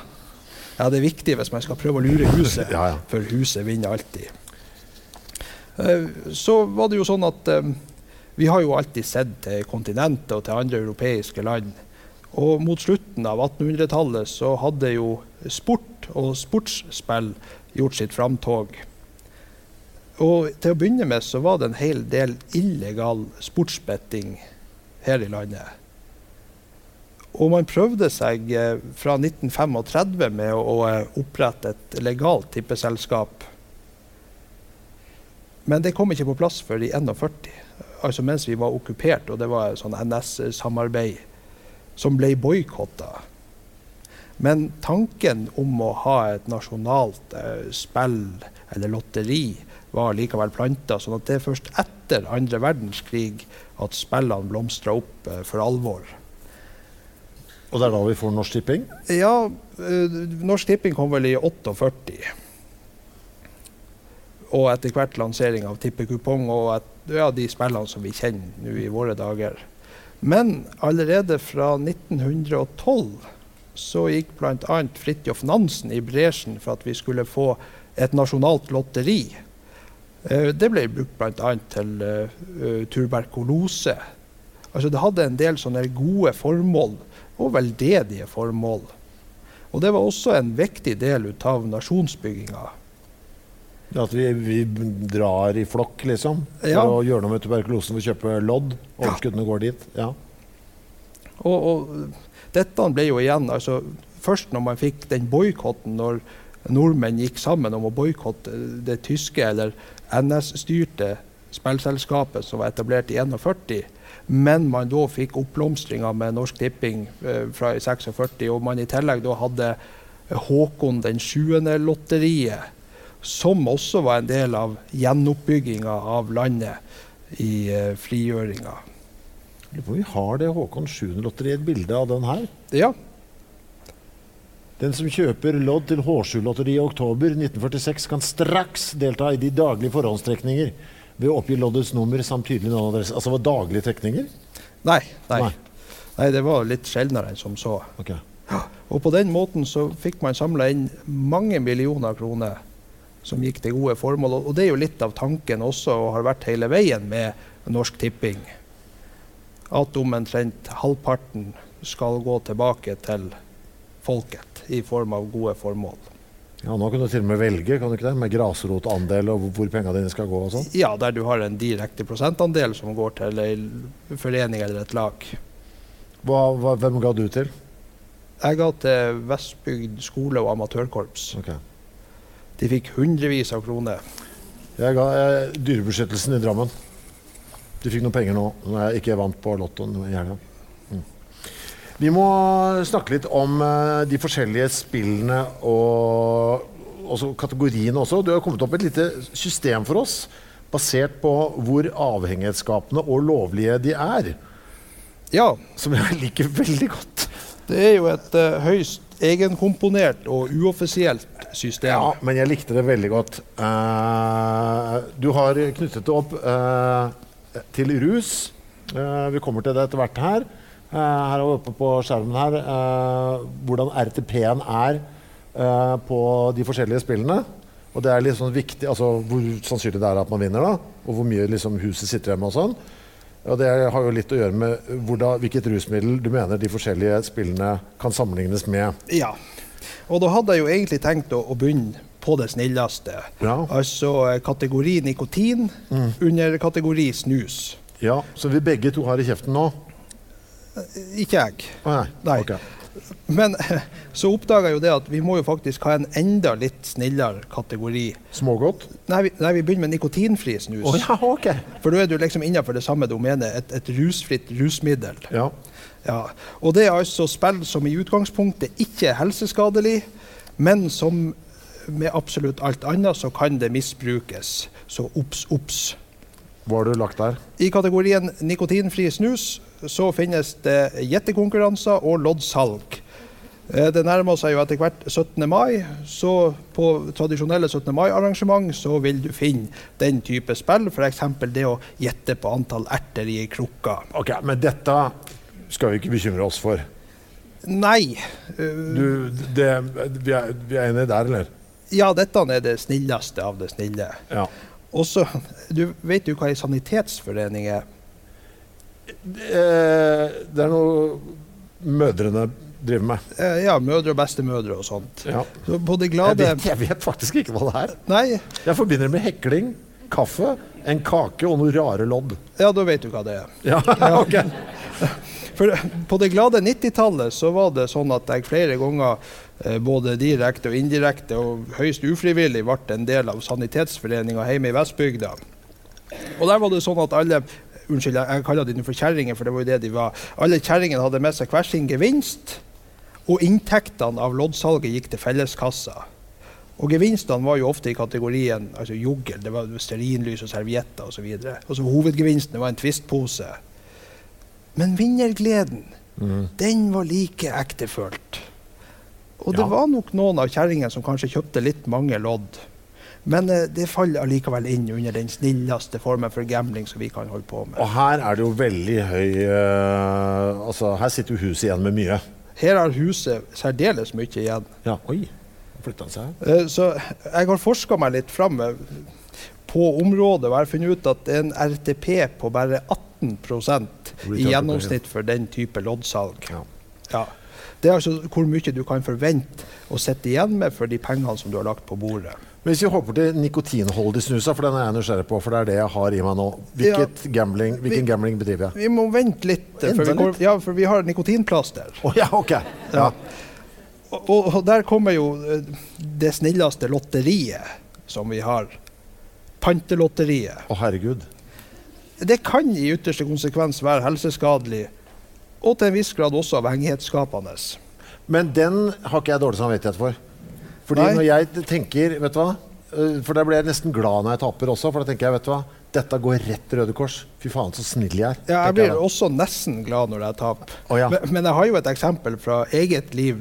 Ja, det er viktig hvis man skal prøve å lure huset, Ja, ja. for huset vinner alltid. Eh, Så var det jo sånn at eh, vi har jo alltid sett til kontinentet og til andre europeiske land. Og mot slutten av 1800-tallet så hadde jo sport og sportsspill gjort sitt framtog. Og til å begynne med så var det en hel del illegal sportsbetting her i landet. Og man prøvde seg eh, fra 1935 med å, eh, opprette et legalt tippeselskap. Men det kom ikke på plass før i 41, altså mens vi var okkupert, og det var sånn NS-samarbeid som ble boikotta. Men tanken om å ha et nasjonalt eh, spill eller lotteri var likevel planta, sånn at det er først etter andre verdenskrig at spillene blomstra opp eh, for alvor. Og det er da vi får Norsk Tipping. Ja, eh, Norsk Tipping kom vel i 48. Og etter hvert lansering av tippekupong og et, ja, de spillene som vi kjenner nå i våre dager. Men allerede fra 1912 så gikk bl.a. Fridtjof Nansen i bresjen for at vi skulle få et nasjonalt lotteri. Eh, Det ble brukt bl.a. til eh, tuberkulose. Altså Det hadde en del sånne gode formål, og veldedige formål. Og det var også en viktig del av nasjonsbygginga. At vi, vi drar i flokk, liksom? For Ja. å gjøre noe med tuberkulosen ved å kjøpe lodd? Overskuddene går dit? Ja. Og, og dette ble jo igjen altså, Først når man fikk den boikotten, når nordmenn gikk sammen om å boikotte det tyske eller NS-styrte spillselskapet som var etablert i 41, men man da fikk oppblomstringa med Norsk Tipping eh, fra i 46, og man i tillegg da hadde Håkon den 7.-lotteriet, som også var en del av gjenoppbygginga av landet i eh, frigjøringa. Vi har det Håkon 7.-lotteriet, et bilde av den her? Ja, Den som kjøper lodd til H7-lotteriet i oktober 1946, kan straks delta i de daglige forhåndstrekninger ved å oppgi loddets nummer samt tydelig navn og adresse. Altså var daglige trekninger? Nei, nei. Nei. nei. det var litt sjeldnere enn som så. Ok. Og på den måten så fikk man samla inn mange millioner kroner som gikk til gode formål. Og det er jo litt av tanken også, og har vært hele veien med Norsk Tipping. At omtrent halvparten skal gå tilbake til folket i form av gode formål. Ja, Nå kan du til og med velge, kan du ikke det? Med grasrotandel og hvor pengene dine skal gå og sånt. Ja, der du har en direkte prosentandel som går til ei forening eller et lag. Hva, hva, hvem ga du til? Jeg ga til Vestbygd skole og amatørkorps. Okay. De fikk hundrevis av kroner. Jeg ga jeg, Dyrebeskyttelsen i Drammen. De fikk noen penger nå når jeg ikke vant på Lottoen i helga. Vi må snakke litt om eh, de forskjellige spillene og også kategoriene også. Du har kommet opp med et lite system for oss basert på hvor avhengighetsskapende og lovlige de er. Ja, Som jeg liker veldig godt. det er jo et uh, høyst egenkomponert og uoffisielt system. Ja, men jeg likte det veldig godt. Uh, du har knyttet det opp uh, til rus. Vi kommer til det etter hvert her. Eh, her er oppe på skjermen her eh, hvordan RTP-en er eh, på de forskjellige spillene. Og det er litt sånn viktig, altså hvor sannsynlig det er at man vinner, da. Og hvor mye liksom, huset sitter igjen med og sånn. Og det har jo litt å gjøre med hvordan, hvilket rusmiddel du mener de forskjellige spillene kan sammenlignes med. Ja. Og da hadde jeg jo egentlig tenkt å, å begynne på det snilleste. Ja. Altså kategori nikotin under kategori snus. Ja, Så vi begge to har i kjeften nå? Ikke jeg. Nei. Nei. Okay. Men (laughs) så oppdaga jeg jo det at vi må jo faktisk ha en enda litt snillere kategori. Smågodt? Nei, vi, nei, vi begynner med nikotinfri snus. Oh, ja, okay. For da er du liksom innenfor det samme domenet. Et, et rusfritt rusmiddel. Ja. Ja, og det er altså spill som i utgangspunktet ikke er helseskadelig, men som med absolutt alt annet så kan det misbrukes. Så obs, obs. Hva har du lagt der? I kategorien nikotinfri snus så finnes det gjettekonkurranser og loddsalg. Eh, Det nærmer seg jo etter hvert 17. mai, så på tradisjonelle 17. mai-arrangement så vil du finne den type spill, f.eks. det å gjette på antall erter i ei krukke. Ok, Men dette skal vi ikke bekymre oss for. Nei. eh, Du, det, vi, er, vi er enige der, eller? Ja, dette er det snilleste av det snille. Ja. Også, du vet jo hva ei sanitetsforening er? Eh, Det er noe mødrene driver med. Eh, Ja, mødre og bestemødre og sånt. Ja. Så på det Jeg, vet, jeg vet faktisk ikke hva det er. Nei, Jeg forbinder det med hekling, kaffe, en kake og noen rare lodd. ja, da vet du hva det er. Ja, (laughs) ok. For på det glade 90-tallet så var det sånn at jeg flere ganger, eh, både direkte og indirekte og høyst ufrivillig, ble en del av sanitetsforeninga hjemme i Vestbygda. Og der var det sånn at alle Unnskyld, jeg kaller dem for kjerringer, for det var jo det de var. Alle kjerringene hadde med seg hver sin gevinst, og inntektene av loddsalget gikk til felleskassa. Og gevinstene var jo ofte i kategorien altså juggel, det var stearinlys og servietter osv. Og, så og så hovedgevinsten var en tvistpose. Men vinnergleden, den var like ektefølt. Og det var nok noen av kjerringene som kanskje kjøpte litt mange lodd. Men eh, det faller allikevel inn under den snilleste formen for gambling som vi kan holde på med. Og her er det jo veldig høy uh, Altså, her sitter jo huset igjen med mye. Her har huset særdeles mye igjen. Ja, oi. Flytta seg her? Eh, Så jeg har forska meg litt fram på området og jeg har funnet ut at det er en RTP på bare 18% i gjennomsnitt for den type loddsalg. Ja. Ja. Det er altså hvor mye du kan forvente å sitte igjen med for de pengene som du har lagt på bordet. Hvis vi hopper til nikotinholdig snusa, for den er jeg nysgjerrig på, for det er det jeg har i meg nå. Hvilket gambling, hvilken Vi- gambling bedriver jeg? Vi må vente litt, for vi, går, ja, for vi har nikotinplaster. Oh, ja, ok. Ja. Og, og, der kommer jo eh, det snilleste lotteriet som vi har. Pantelotteriet. Å herregud. Det kan i ytterste konsekvens være helseskadelig, og til en viss grad også avhengighetsskapende. Men den har ikke jeg dårlig samvittighet for. Fordi Nei. når jeg tenker, vet du hva Øh, For da blir jeg nesten glad når jeg taper også, for da tenker jeg, vet du hva Dette går rett Røde Kors. Fy faen, så snill jeg er. Ja, jeg blir jeg også nesten glad når jeg taper. Oh, ja. men, men jeg har jo et eksempel fra eget liv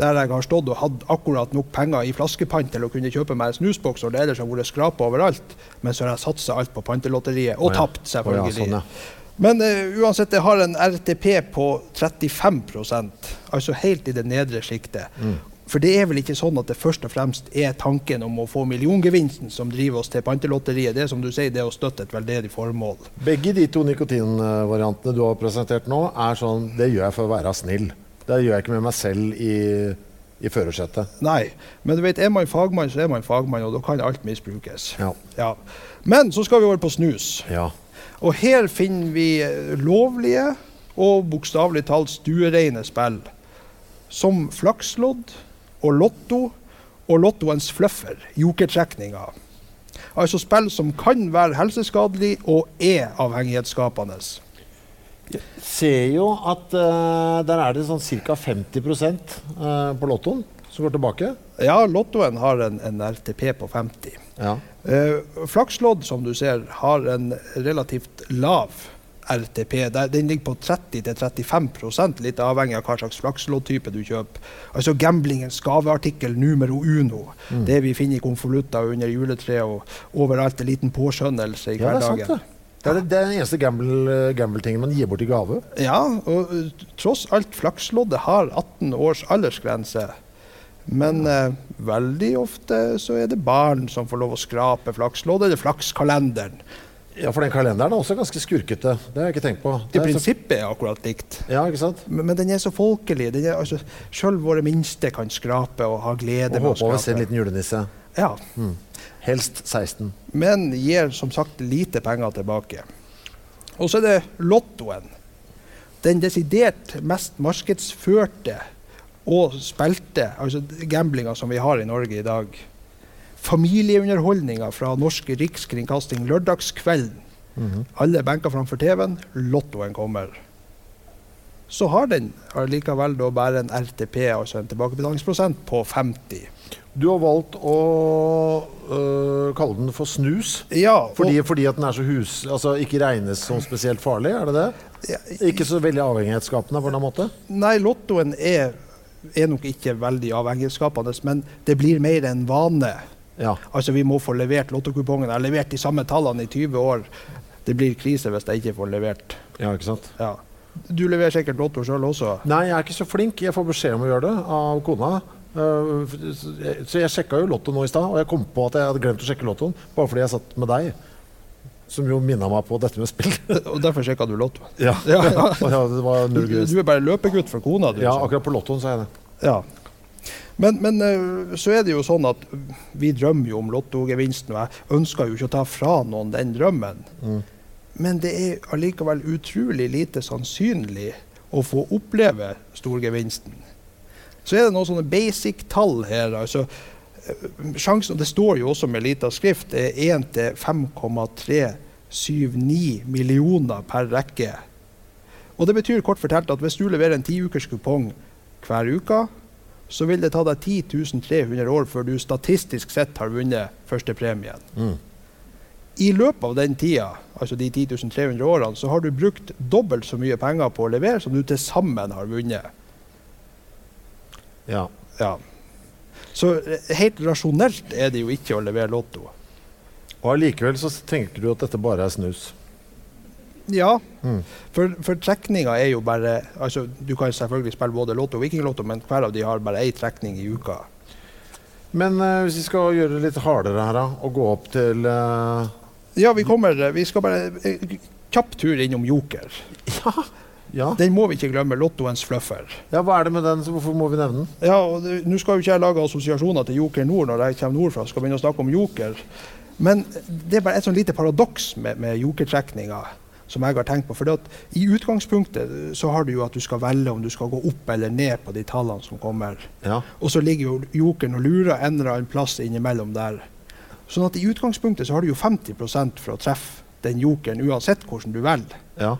der jeg har stått og hatt akkurat nok penger i flaskepant til å kunne kjøpe meg en snusboks og det ellers har vært skrapa overalt, men så har jeg satsa alt på pantelotteriet, og oh, ja. tapt, selvfølgelig. Oh, ja, sånn, ja. Men uh, uansett, det har en RTP på 35% altså helt i det nedre sjiktet. Mm. For det er vel ikke sånn at det først og fremst er tanken om å få milliongevinsten som driver oss til pantelotteriet. Det er som du sier, det er å støtte et veldedig formål. Begge de to nikotinvariantene du har presentert nå, er sånn Det gjør jeg for å være snill. Det gjør jeg ikke med meg selv i, i førersetet. Nei, men du vet, er man fagmann, så er man fagmann, og da kan alt misbrukes. Ja. Ja. Men så skal vi over på snus. ja. Og her finner vi eh, lovlige og bokstavelig talt stuereine spill. Som flakslodd og lotto og lottoens fluffer, jokertrekninga. Altså spill som kan være helseskadelig og er avhengighetsskapende. Ser jo at uh, der er det sånn ca. 50 uh, på lottoen som går tilbake. Ja, lottoen har en, en RTP på 50. Ja. Uh, Flakslodd, som du ser, har en relativt lav RTP. Den ligger på 30-35% litt avhengig av hva slags flaksloddtype du kjøper. Altså gamblingens gaveartikkel numero uno. Mm. Det vi finner i konvolutter under juletreet og overalt. En liten påskjønnelse i ja, er hverdagen. det. Det er det, er den eneste gamble- gamble-tingen man gir bort i gave. Ja, og uh, tross alt, flaksloddet har 18 års aldersgrense. Men eh, veldig ofte så er det barn som får lov å skrape flakslodd, eller flakskalenderen. Ja, For den kalenderen er også ganske skurkete. Det har jeg ikke tenkt på. I prinsippet er akkurat likt. ja, ikke sant? Men, men den er så folkelig. Den er, altså, Selv våre minste kan skrape og ha glede Og med å håper over å se en liten julenisse. Ja, Helst 16. men gir som sagt lite penger tilbake. Og så er det lottoen. Den desidert mest markedsførte og spilte, altså gamblinga som vi har i Norge i dag. Familieunderholdninga fra norsk rikskringkasting lørdagskvelden. Alle benker framfor TV-en, lottoen kommer. Så har den allikevel da bare en RTP, altså en tilbakebetalingsprosent, på 50. Du har valgt å øh, kalle den for snus. Ja, Fordi, fordi at den er så hus... Altså ikke regnes som spesielt farlig, er det det? Ja, Ikke så veldig avhengighetsskapende på en måte? Nei, lottoen er, er nok ikke veldig avhengighetsskapende, men det blir mer en vane. Ja. Altså Vi må få levert lottokupongen. Jeg har levert de samme tallene i 20 år. Det blir krise hvis jeg ikke får levert. ja, ikke sant? Ja. Du leverer sikkert lotto sjøl også? Nei, jeg er ikke så flink. Jeg får beskjed om å gjøre det av kona. Uh, så jeg sjekka jo Lotto nå i stad, og jeg kom på at jeg hadde glemt å sjekke Lottoen. Bare fordi jeg satt med deg, som jo minna meg på dette med spill. (laughs) Og derfor sjekka du Lottoen? ja. Ja, ja. (laughs) ja, det var Du, du er bare løpegutt for kona, du. Ja, akkurat på Lottoen sa jeg det. Ja. Men, men eh, så er det jo sånn at vi drømmer jo om lottogevinsten, og jeg ønsker jo ikke å ta fra noen den drømmen. Men det er allikevel utrolig lite sannsynlig å få oppleve storgevinsten. Så er det noen sånne basic-tall her. altså eh, Sjansen, og det står jo også med lita skrift, er 1 til 5,379 millioner per rekke. Og det betyr kort fortalt at hvis du leverer en tiukers kupong hver uke, så vil det ta deg 10 300 år før du statistisk sett har vunnet førstepremien. Mm. I løpet av den tida, altså de 10 300 årene, så har du brukt dobbelt så mye penger på å levere som du til sammen har vunnet. Ja. Ja. Så eh, helt rasjonelt er det jo ikke å levere lotto. Og allikevel så tenker du at dette bare er snus. Ja, Mm. for, for trekninga er jo bare altså Du kan selvfølgelig spille både lotto og vikinglotto, men hver av de har bare én trekning i uka. Men uh, hvis vi skal gjøre det litt hardere her, da, og gå opp til uh, Ja, vi kommer Vi skal bare eh, kjapp tur innom Joker. (laughs) Ja. Ja. Den må vi ikke glemme. Lottoens fluffer. ja, hva er det med den? Så hvorfor må vi nevne den? Ja, og Nå skal jo ikke jeg lage assosiasjoner til Joker Nord når jeg kommer nordfra skal begynne å snakke om Joker. Men det er bare et sånn lite paradoks med, med jokertrekninga som jeg har tenkt på. For at i utgangspunktet så har du jo at du skal velge om du skal gå opp eller ned på de tallene som kommer. Ja. Og så ligger jo jokeren og lurer en eller annen plass innimellom der. Sånn at i utgangspunktet så har du jo 50% for å treffe den jokeren uansett hvordan du velger. ja.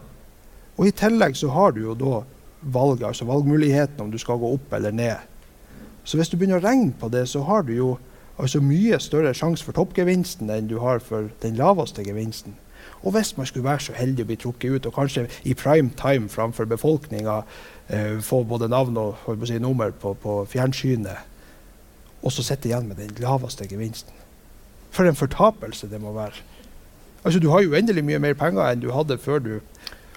Og i tillegg så har du jo da valget, altså valgmuligheten om du skal gå opp eller ned. Så hvis du begynner å regne på det, så har du jo altså mye større sjanse for toppgevinsten enn du har for den laveste gevinsten. Og hvis man skulle være så heldig å bli trukket ut, og kanskje i prime time framfor befolkninga eh, få både navn og si, nummer på, på fjernsynet, og så sitte igjen med den laveste gevinsten. For en fortapelse det må være. Altså, du har jo uendelig mye mer penger enn du hadde før du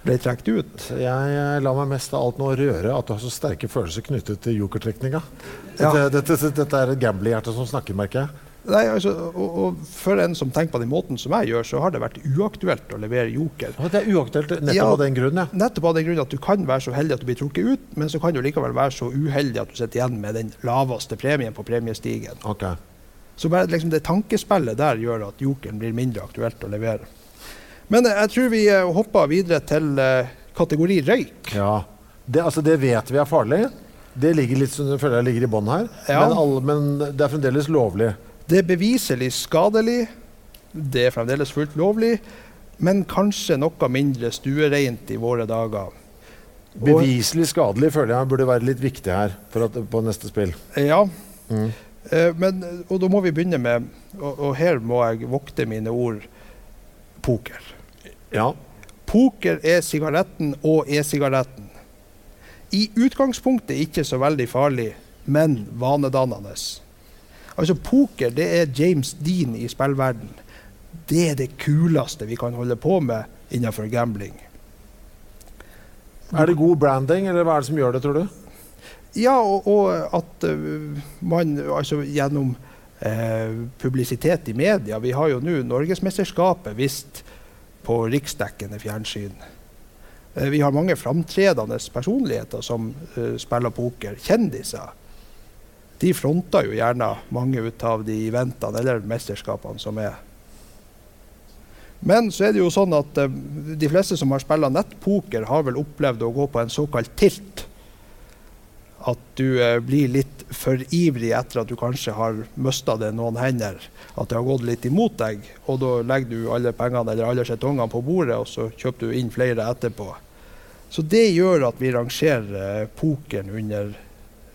ble trukket ut. Jeg, jeg lar meg mest av alt nå røre at du har så sterke følelser knyttet til jokertrekninga. Ja. Dette, dette, dette er et gamblehjerte som snakker, merker jeg. Nei, altså, og, og For en som tenker på den måten som jeg gjør, så har det vært uaktuelt å levere joker. Det er uaktuelt nettopp Ja. av den grunn, ja. Nettopp av den grunn at du kan være så heldig at du blir trukket ut, men så kan du likevel være så uheldig at du sitter igjen med den laveste premien på premiestigen. Okay. Så bare liksom det tankespillet der gjør at jokeren blir mindre aktuelt å levere. Men eh, jeg tror vi eh, hopper videre til eh, kategori røyk. Ja. Det, altså, det vet vi er farlig. Det ligger litt, føler jeg ligger i bånn her. Ja. Men, alle, men det er fremdeles lovlig. Det er beviselig skadelig. Det er fremdeles fullt lovlig, men kanskje noe mindre stuereint i våre dager. Og- Beviselig skadelig føler jeg burde være litt viktig her for at, på neste spill. Ja. Mm. Eh, men, og da må vi begynne med og, og her må jeg vokte mine ord poker. Ja. Poker er sigaretten og e-sigaretten. I utgangspunktet ikke så veldig farlig, men vanedannende. Altså Poker det er James Dean i spillverden. Det er det kuleste vi kan holde på med innenfor gambling. Er det god branding, eller hva er det som gjør det, tror du? Ja, og, og at uh, man altså gjennom uh, publisitet i media Vi har jo nå Norgesmesterskapet vist på riksdekkende fjernsyn. Uh, vi har mange framtredende personligheter som spiller poker. Kjendiser. De fronter jo gjerne mange ut av de eventene eller mesterskapene som er. Men så er det jo sånn at eh, de fleste som har spilt nettpoker, har vel opplevd å gå på en såkalt tilt at du eh, blir litt for ivrig etter at du kanskje har mista det noen hender. At det har gått litt imot deg. Og da legger du alle pengene eller alle skjetongene på bordet, og så kjøper du inn flere etterpå. Så det gjør at vi rangerer eh, pokeren under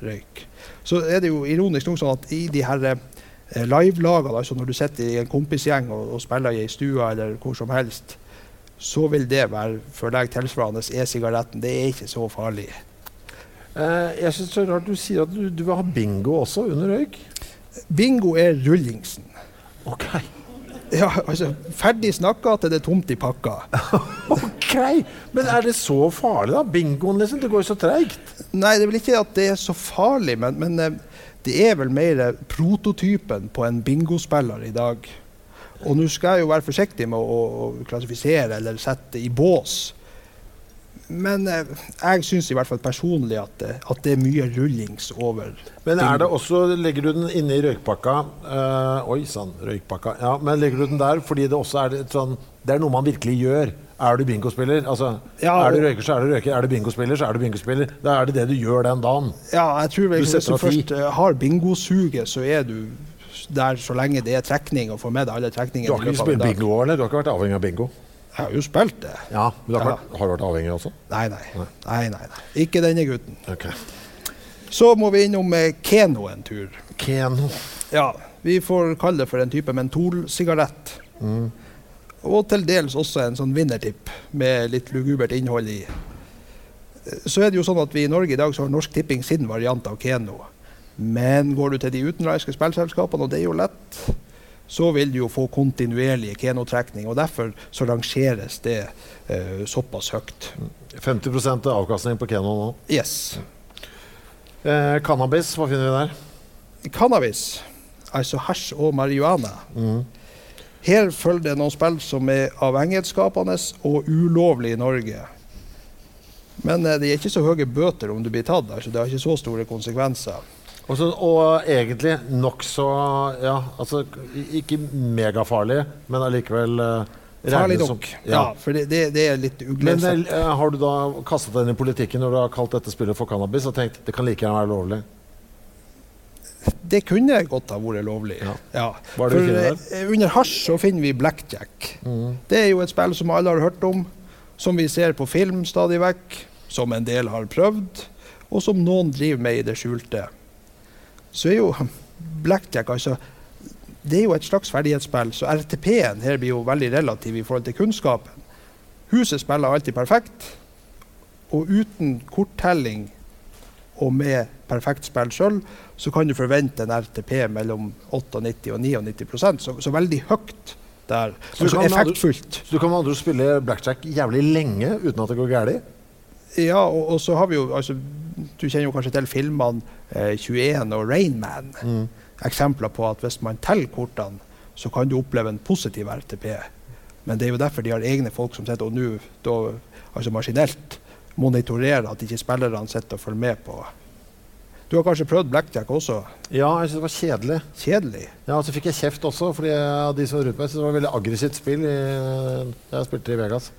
røyk. Så er det jo ironisk nok sånn at i de her eh, livelagene, altså når du sitter i en kompisgjeng og, og spiller i ei stue eller hvor som helst, så vil det være for deg tilsvarende e-sigaretten. Det er ikke så farlig. Eh, jeg synes det er rart du sier at du, du vil ha bingo også under røyk. Bingo er rullingsen. Ok. Ja, altså, Ferdig snakka til det er tomt i pakka. (laughs) Ok, Men er det så farlig, da? Bingoen, liksom? Det går jo så treigt. Nei, det er vel ikke at det er så farlig, men, men eh, det er vel mer eh, prototypen på en bingospiller i dag. Og nå skal jeg jo være forsiktig med å, å klassifisere eller sette i bås. Men eh, jeg syns i hvert fall personlig at, eh, at det er mye rullings over. Men er det også, legger du den inne i røykpakka eh, Oi sann, røykpakka. Ja, men legger du den der fordi det også er et sånn Det er noe man virkelig gjør. Er du bingospiller? Altså, Ja, er du røyker, så er du røyker. Er du bingospiller, så er du bingospiller. Da er det det du gjør den dagen. Ja, jeg tror vel Hvis du først har bingosuget, så er du der så lenge det er trekning, og får med deg alle Du har ikke spilt bingo eller? Du har ikke vært avhengig av bingo? Jeg har jo spilt det. Ja, men det har, Ja. har du vært avhengig også? Nei, nei. nei, nei, nei. Ikke denne gutten. Okay. Så må vi innom eh, Keno en tur. Keno. Ja, Vi får kalle det for en type mentolsigarett. Mm. Og til dels også en sånn vinnertipp med litt lugubert innhold i. Så er det jo sånn at vi i Norge i dag så har Norsk Tipping sin variant av Keno. Men går du til de utenlandske spillselskapene, og det er jo lett, så vil du jo få kontinuerlig Keno-trekning. Og derfor så rangeres det eh, såpass høyt. 50% avkastning på Keno nå. Yes. Eh, cannabis, hva finner vi der? Cannabis, altså hasj og marihuana, Mm. Her følger det noen spill som er avhengighetsskapende og ulovlig i Norge. Men eh, det er ikke så høye bøter om du blir tatt. Altså, det har ikke så store konsekvenser. Også, og egentlig nokså Ja, altså ikke megafarlig, men allikevel uh, Farlig nok. Ja. ja, for det, det, det er litt uglesett. Men uh, har du da kastet deg inn i politikken når du har kalt dette spillet for cannabis og tenkt det kan like gjerne være lovlig? Det kunne godt ha vært lovlig. Ja. ja. For, uh, under hasj så finner vi blackjack. Mm. Det er jo et spill som alle har hørt om, som vi ser på film stadig vekk, som en del har prøvd, og som noen driver med i det skjulte så er jo blackjack altså det er jo et slags ferdighetsspill, så RTP-en her blir jo veldig relativ i forhold til kunnskapen. Huset spiller alltid perfekt, og uten korttelling og med perfekt spill sjøl, så kan du forvente en RTP mellom 98 og 99 så, så veldig høyt der. Så altså effektfullt. Så du kan med andre spille blackjack jævlig lenge uten at det går galt? Ja, og, og, så har vi jo altså, Du kjenner jo kanskje til filmene eh, 21 og Rainman. Mm. Eksempler på at hvis man teller kortene, så kan du oppleve en positiv RTP. Men det er jo derfor de har egne folk som sitter og nå altså maskinelt monitorerer at ikke spillerne sitter og følger med på du har kanskje prøvd blackjack også? Ja, jeg synes det var kjedelig. Kjedelig? Ja, og Så fikk jeg kjeft også, fordi de som var rundt meg. syntes det var et veldig aggressivt spill. I, jeg spilte i Vegas.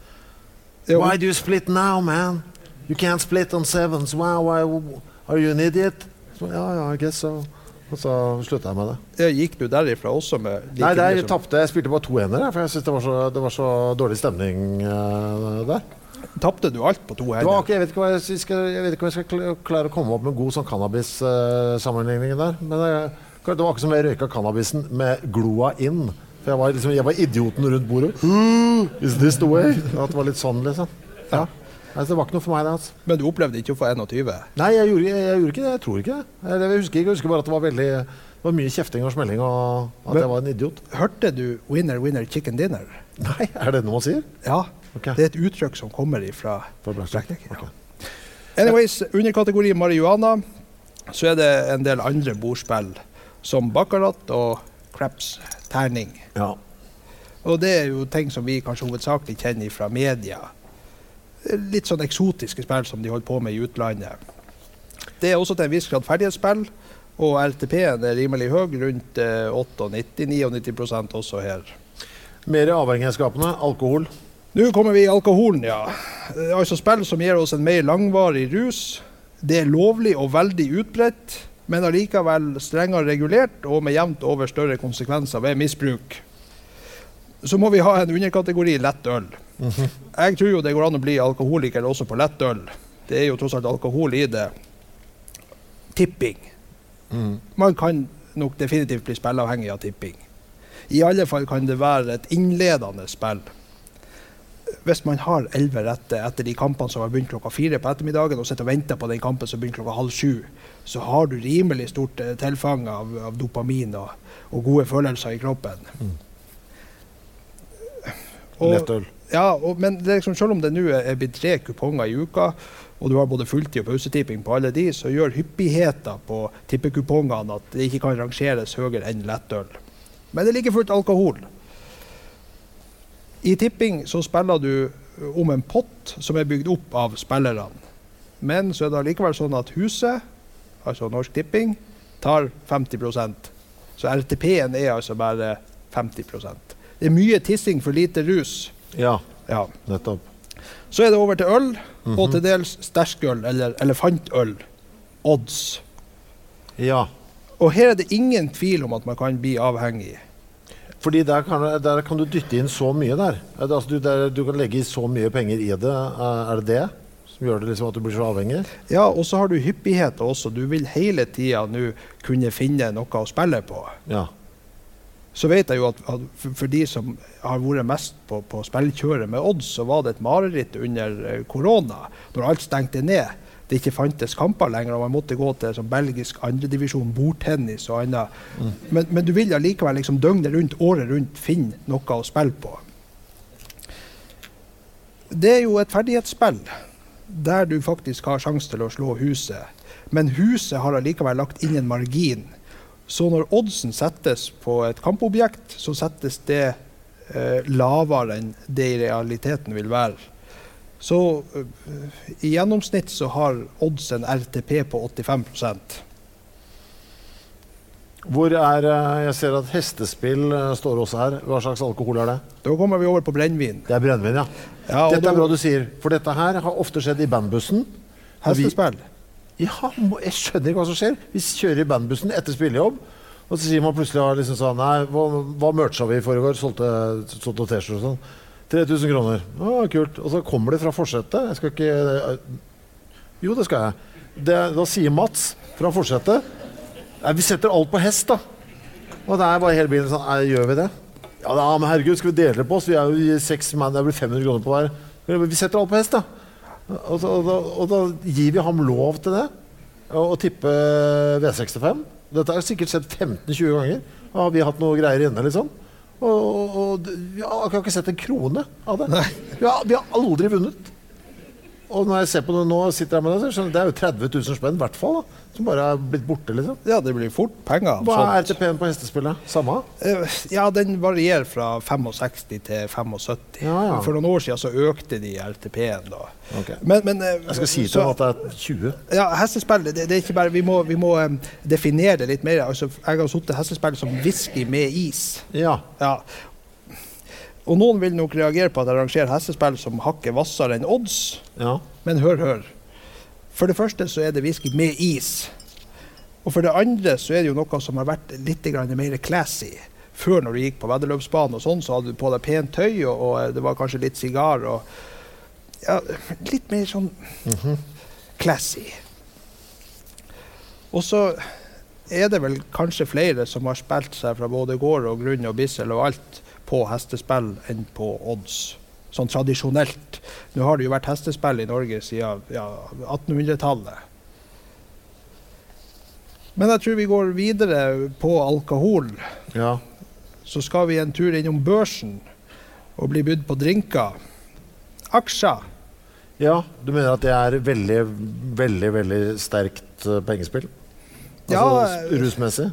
Why do you split now, man? You can't split on sevens. Wow, why, are you an idiot? Så, ja, ja, I guess so. Og så slutta jeg med det. Ja, gikk du derifra også med like Nei, der, jeg tapte. Jeg spilte bare to enere, for jeg syntes det, det, var så dårlig stemning uh, der. Tapte du alt på to hender? Jeg vet ikke hva jeg, skal, jeg vet ikke om jeg skal klare å komme opp med god sånn cannabis-sammenligning uh, der. Men det, det var ikke som jeg røyka cannabisen med gloa inn. For jeg var, liksom, jeg var idioten rundt bordet. (gasps) Is this the way? At det var litt sånn, liksom. Ja. Altså, det var ikke noe for meg, det. altså. Men du opplevde ikke å få 21? Nei, jeg gjorde, jeg, jeg gjorde, ikke det. Jeg tror ikke det. Jeg, jeg, husker, jeg husker bare at det var veldig det var mye kjefting og smelling, og at Men, jeg var en idiot. Hørte du 'winner, winner, chicken dinner'? Nei, er det noe man sier? Ja. Okay. Det er et uttrykk som kommer ifra Blackjack. Okay. Anyways, under kategori marihuana så er det en del andre bordspill, som baccarat og craps, terning. Ja. Og det er jo ting som vi kanskje hovedsakelig kjenner fra media litt sånn eksotiske spill som de holder på med i utlandet. Det er også til en viss grad ferdighetsspill, og RTP-en er rimelig høy, rundt 98-99% også her. Mer avhengighetsskapende alkohol? Nå kommer vi i alkoholen, ja. Altså spill som gir oss en mer langvarig rus. Det er lovlig og veldig utbredt, men allikevel strengere regulert og med jevnt over større konsekvenser ved misbruk. Så må vi ha en underkategori lett øl. Jeg tror jo det går an å bli alkoholiker også på lettøl. Det er jo tross alt alkohol i det. Tipping. Mm. Man kan nok definitivt bli spilleavhengig av tipping. I alle fall kan det være et innledende spill. Hvis man har elleve rette etter de kampene som har begynt klokka fire på ettermiddagen, og sitter og venter på den kampen som begynner klokka halv sju, så har du rimelig stort eh, tilfang av, av dopamin og, og, gode følelser i kroppen. Mm. Lettøl. Ja, og, men liksom, selv om det nå er blitt tre kuponger i uka, og du har både fulltid og pausetipping på alle de, så gjør hyppigheten på tippekupongene at det ikke kan rangeres høyere enn lettøl. Men det er like fullt alkohol. I tipping så spiller du om en pott som er bygd opp av spillerne. Men så er det allikevel sånn at huset, altså Norsk Tipping, tar 50% Så RTP-en er altså bare 50% Det er mye tissing for lite rus. Ja, ja. nettopp. Så er det over til øl, mm -hmm. og til dels sterkøl, eller elefantøl. Odds. Ja. Og her er det ingen tvil om at man kan bli avhengig. Fordi der kan, der kan du dytte inn så mye der. Altså, du, der, du, kan legge så mye penger i det. Er det det som gjør det liksom at du blir så avhengig? Ja, og så har du hyppigheter også. Du vil hele tida nå kunne finne noe å spille på. Ja så vet jeg jo at, at for, for, de som har vært mest på, på spillkjøret med odds, så var det et mareritt under eh, korona, når alt stengte ned. Det ikke fantes kamper lenger, og man måtte gå til sånn belgisk andredivisjon, bordtennis og annet. Mm. Men, men, du vil allikevel liksom døgnet rundt, året rundt finne noe å spille på. Det er jo et ferdighetsspill der du faktisk har sjanse til å slå huset. Men huset har allikevel lagt inn en margin så når oddsen settes på et kampobjekt, så settes det eh, lavere enn det i realiteten vil være. Så eh, i gjennomsnitt så har odds en RTP på 85 Hvor er eh, Jeg ser at hestespill eh, står også her. Hva slags alkohol er det? Da kommer vi over på brennevin. Det er brennevin, ja. Ja, Dette da- er bra du sier, for dette her har ofte skjedd i bandbussen. Hestespill. Ja, jeg skjønner ikke hva som skjer. Vi kjører i bandbussen etter spillejobb, og så sier man plutselig liksom sånn Nei, hva, hva mercha vi i forrige år? Solgte, T-skjorter og sånn. 3000 kroner. Å, kult. Og så kommer det fra forsetet. Jeg skal ikke Jo, det skal jeg. Det, da sier Mats fra forsetet vi setter alt på hest, da. Og der var hele bilen sånn Nei, gjør vi det? Ja da, men herregud, skal vi dele det på oss? Vi er jo seks mann, det blir 500 kroner på hver. Vi setter alt på hest, da. Og, så, og, da, og da gir vi ham lov til det. Å tippe V65. Dette har sikkert skjedd 15-20 ganger. Har vi hatt noe greier inne, liksom. Og, og, og vi har ikke sett en krone av det. Vi har, vi har aldri vunnet. Og når jeg ser på det nå, sitter jeg med det, så skjønner jeg, det er jo 30 000 spenn, i hvert fall, da, som bare er blitt borte, liksom. Ja, det blir fort penger. Hva er sånt. RTP-en på hestespillet? Samme? Eh, Ja, den varierer fra 65 til 75. Ja, ja. For noen år siden så økte de RTP-en. da. Ok. Men, men, eh, Jeg skal si til deg at det er 20. Ja, hestespill det, det er ikke bare, Vi må, vi må um, definere det litt mer. Altså, jeg har sittet hestespill som whisky med is. Ja. Ja. Og noen vil nok reagere på at jeg arrangerer hestespill som hakket hvassere enn odds. ja. Men hør, hør. For det første så er det whisky med is. Og for det andre så er det jo noe som har vært litt mer classy. Før når du gikk på veddeløpsbanen og sånn, så hadde du på deg pent tøy, og, og det var kanskje litt sigar og ja, Litt mer sånn classy. Og så er det vel kanskje flere som har spilt seg fra både gård og grunn og bissel og alt på hestespill enn på odds. Sånn tradisjonelt. Nå har det jo vært hestespill i Norge siden ja, 1800-tallet. Men jeg tror vi går videre på alkohol. ja. Så skal vi en tur innom børsen og bli budt på drinker. Aksjer. Ja, du mener at det er veldig, veldig, veldig sterkt eh, pengespill? Altså Ja, rusmessig?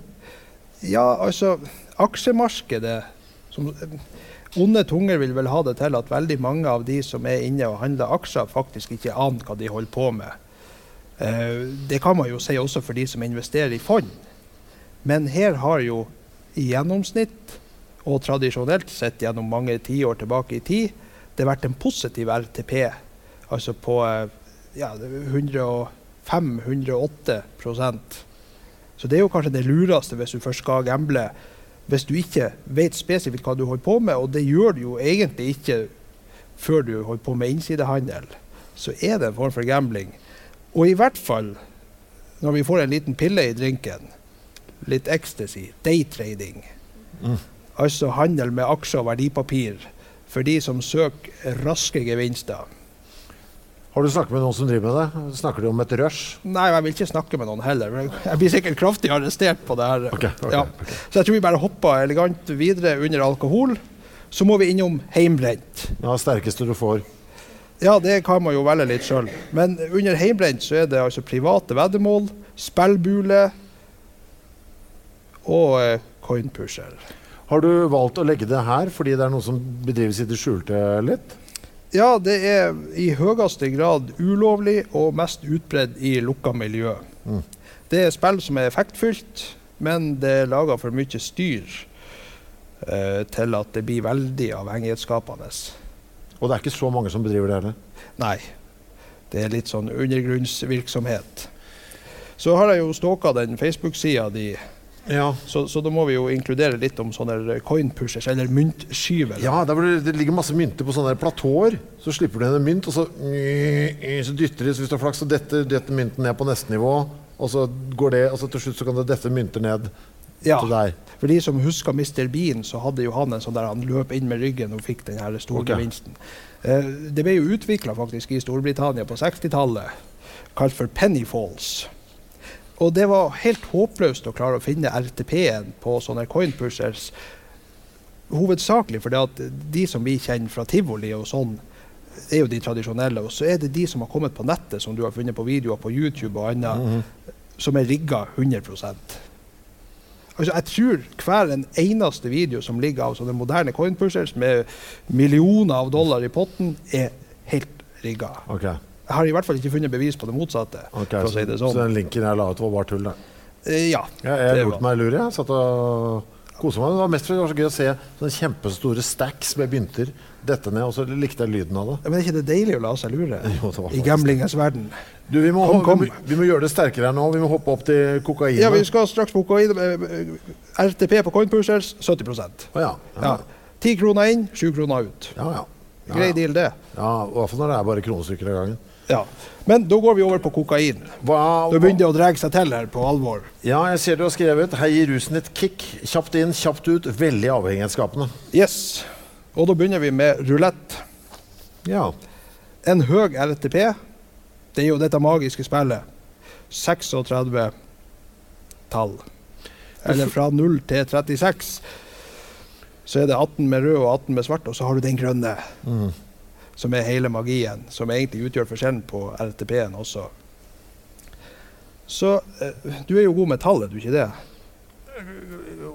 Ja, altså Aksjemarkedet som, Onde tunger vil vel ha det til at veldig mange av de som er inne og handler aksjer, faktisk ikke aner hva de holder på med. Eh, det kan man jo si også for de som investerer i fond. Men her har jo i gjennomsnitt, og tradisjonelt sett gjennom mange tiår tilbake i tid, det vært en positiv RTP, altså på eh, ja, 105-108 Så det er jo kanskje det lureste hvis du først skal gamble. Hvis du ikke vet spesifikt hva du holder på med, og det gjør du jo egentlig ikke før du holder på med innsidehandel, så er det en form for gambling. Og i hvert fall når vi får en liten pille i drinken, litt ecstasy, daytrading, altså handel med aksjer og verdipapir for de som søker raske gevinster. Har du snakket med noen som driver med det? Snakker du om et rush? Nei, jeg vil ikke snakke med noen heller. Jeg blir sikkert kraftig arrestert på det her. Okay, okay, ja. okay. Så jeg tror vi bare hopper elegant videre under alkohol. Så må vi innom heimbrent. Ja, sterkeste du får. Ja, det kan man jo velge litt sjøl. Men under heimbrent så er det altså private veddemål, spillbule og eh, coinpusher. Har du valgt å legge det her fordi det er noe som bedrives i det skjulte litt? Ja, det er i høyeste grad ulovlig og mest utbredt i lukka miljø. Mm. Det er spill som er effektfylt, men det er laga for mye styr eh, til at det blir veldig avhengighetsskapende. Og det er ikke så mange som bedriver det heller. Nei. Det er litt sånn undergrunnsvirksomhet. Så har jeg jo stalka den Facebook-sida di, Ja. så, så da må vi jo inkludere litt om sånne coin-pushers, eller myntskyver. Ja, der det, det ligger masse mynter på sånne platåer. Så slipper du en mynt, og så, så dytter de, så hvis du har flaks, så detter, detter mynten ned på neste nivå. Og så går det, og så til slutt så kan det dette mynter ned Ja. til deg. For de som husker Mr. Bean, så hadde jo han en sånn der han løp inn med ryggen og fikk den store okay. gevinsten. Eh, det ble jo utvikla faktisk i Storbritannia på 60-tallet, kalt for penny falls. Og det var helt håpløst å klare å finne RTP-en på sånne coinpushers. Hovedsakelig fordi at de som vi kjenner fra tivoli og sånn, er jo de tradisjonelle. Og så er det de som har kommet på nettet, som du har funnet på videoer på YouTube og annet, som er rigga 100% Altså, jeg tror hver en eneste video som ligger av sånne moderne coinpushers med millioner av dollar i potten, er helt rigga. Ok, Jeg har i hvert fall ikke funnet bevis på det motsatte. Okay, si så, sånn. så sånn. den linken jeg la ut, var bare tull? Eh, ja. Jeg, jeg det lurte meg lur, jeg. Satt og kosa meg. Det var mest fordi det var så gøy å se sånne kjempestore stacks med mynter dette ned, og så likte jeg lyden av det. Men er ikke det deilig å la seg lure? (laughs) Jo, I gamblingens verden. Du, vi må, Kom, kom. Vi, vi må gjøre det sterkere nå. Vi må hoppe opp til kokain. Ja, vi skal straks på coin. eh, RTP på Coinpushers 70 Å ja. Ja. Ti 10 kroner inn, 7 kroner ut. ja. ja. ja, Grei deal, det. ja I hvert fall når det er bare kronestykker av gangen. Ja. Men da går vi over på kokain. Hva, Da begynner det å dra seg til her på alvor. Ja, jeg ser du har skrevet 'Hei, gi rusen et kick'. Kjapt inn, kjapt ut. Veldig avhengighetsskapende. Yes. Og da begynner vi med rulett. Ja. En høy RTP, det er jo dette magiske spillet. 36 tall. Eller fra 0 til 36. Så er det 18 med rød og 18 med svart, og så har du den grønne. Mm. Som er hele magien, som egentlig utgjør forskjellen på RTP-en også. Så eh, du er jo god med tall, er du ikke det?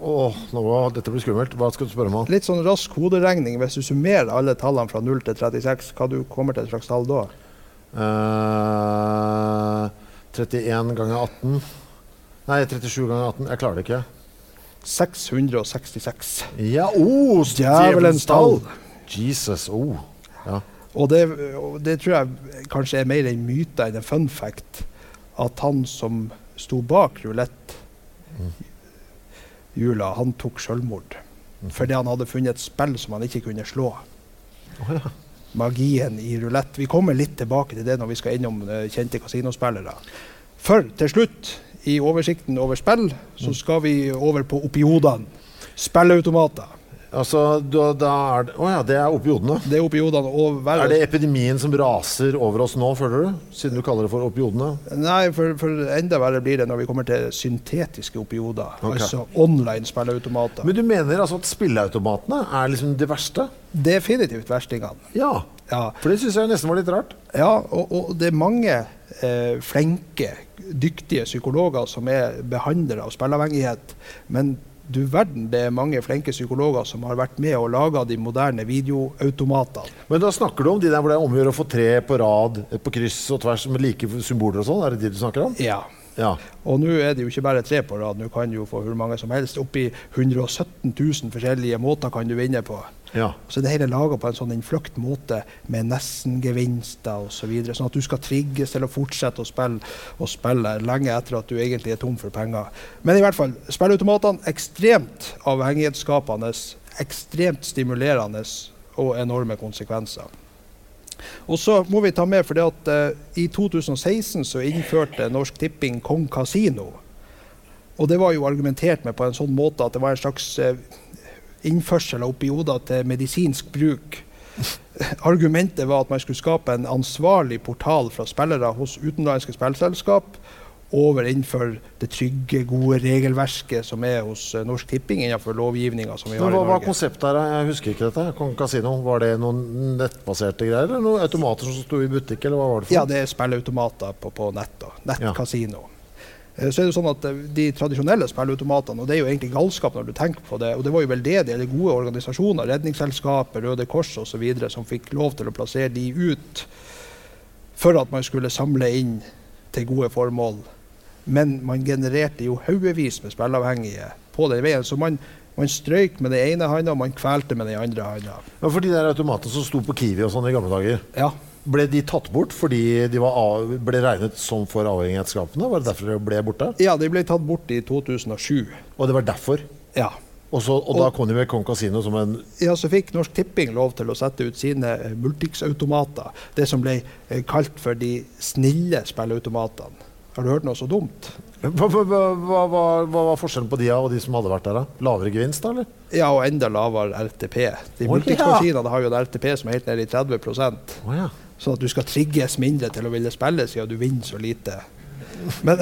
Åh, nå, dette blir skummelt. Hva skal du spørre meg om? Litt sånn rask hoderegning. Hvis du summerer alle tallene fra 0 til 36, hva du kommer til et slags tall da? Uh, 31 ganger 18 Nei, 37 ganger 18. Jeg klarer det ikke. 666. Ja, oh, Djevelens tall. Jesus. Oh. Ja. Og det, og det tror jeg kanskje er mer en myte enn en fun fact. At han som sto bak rulett jula, han tok selvmord. Fordi han hadde funnet et spill som han ikke kunne slå. Oh, ja. Magien i rulett. Vi kommer litt tilbake til det når vi skal innom eh, kjente kasinospillere. For til slutt, i oversikten over spill, så skal vi over på opiodene. Spilleautomater. Altså, da, da er det Å ja, det er opiodene. Det er opiodene og. Er det epidemien som raser over oss nå, føler du? Siden du kaller det for opiodene? Nei, for, for enda verre blir det når vi kommer til syntetiske opioder. Okay. Altså online spilleautomater. Men du mener altså at spilleautomatene er liksom det verste? Definitivt verstingene. Ja. Ja, For det syns jeg nesten var litt rart. ja og, og det er mange eh, flinke, dyktige psykologer som er behandlere av spilleavhengighet. Men du verden, det er mange flinke psykologer som har vært med og laga de moderne videoautomatene. Men da snakker du om de der hvor det er omgjør å få tre på rad, på kryss og tvers med like symboler og sånn? Er det de du snakker om? Ja. Ja. Og nå er det jo ikke bare tre på rad, nå kan du jo få hvor mange som helst. Oppi 117 000 forskjellige måter kan du vinne på. ja. Så det hele er laga på en sånn innfløkt måte med nesten-gevinster osv. Så videre, sånn at du skal trigges til å fortsette å spille og spille lenge etter at du egentlig er tom for penger. Men i hvert fall, spilleautomatene ekstremt avhengighetsskapende, ekstremt stimulerende og enorme konsekvenser. Og så må vi ta med, for det at eh, I 2016 så innførte Norsk Tipping Kong Casino. Og det var jo argumentert med på en sånn måte at det var en slags eh, innførsel av opioder til medisinsk bruk. (laughs) Argumentet var at man skulle skape en ansvarlig portal fra spillere hos utenlandske spillselskap over innenfor det trygge, gode regelverket som er hos eh, Norsk Tipping innenfor lovgivninga som vi har i Norge. hva var konseptet her? Jeg husker ikke dette. Kong Casino. Var det noen nettbaserte greier? Eller noen automater som sto i butikk? Eller hva var det for Ja, det er spilleautomater på, på nett. Nettkasino. Ja. Så er det sånn at eh, De tradisjonelle spilleautomatene, og det er jo egentlig galskap når du tenker på det, og det var jo veldedige eller gode organisasjoner, Redningsselskapet, Røde Kors osv., som fikk lov til å plassere de ut for at man skulle samle inn til gode formål. Men man genererte jo haugevis med spilleavhengige på den veien. Så man, man strøyk med den ene handa, og man kvelte med den andre handa. Ja, for de der automatene som sto på Kiwi og sånn i gamle dager, Ja. ble de tatt bort fordi de var av, ble regnet som for avhengighetsskapende? Var det derfor de ble borte? ja, de ble tatt bort i 2007. Og det var derfor? Ja. Og, så, og da kom de med Kong Casino som en Ja, så fikk Norsk Tipping lov til å sette ut sine eh, Multix-automater. Det som ble eh, kalt for de snille spilleautomatene. Har du hørt noe så dumt? hva, hva, hva, hva, var forskjellen på de og de som hadde vært der? da? Lavere gevinst, da? eller? Ja, og enda lavere RTP. De Multix-maskinene har jo en RTP som er helt nede i 30 oh, ja. Sånn at du skal trigges mindre til å ville spille siden du vinner så lite. Men,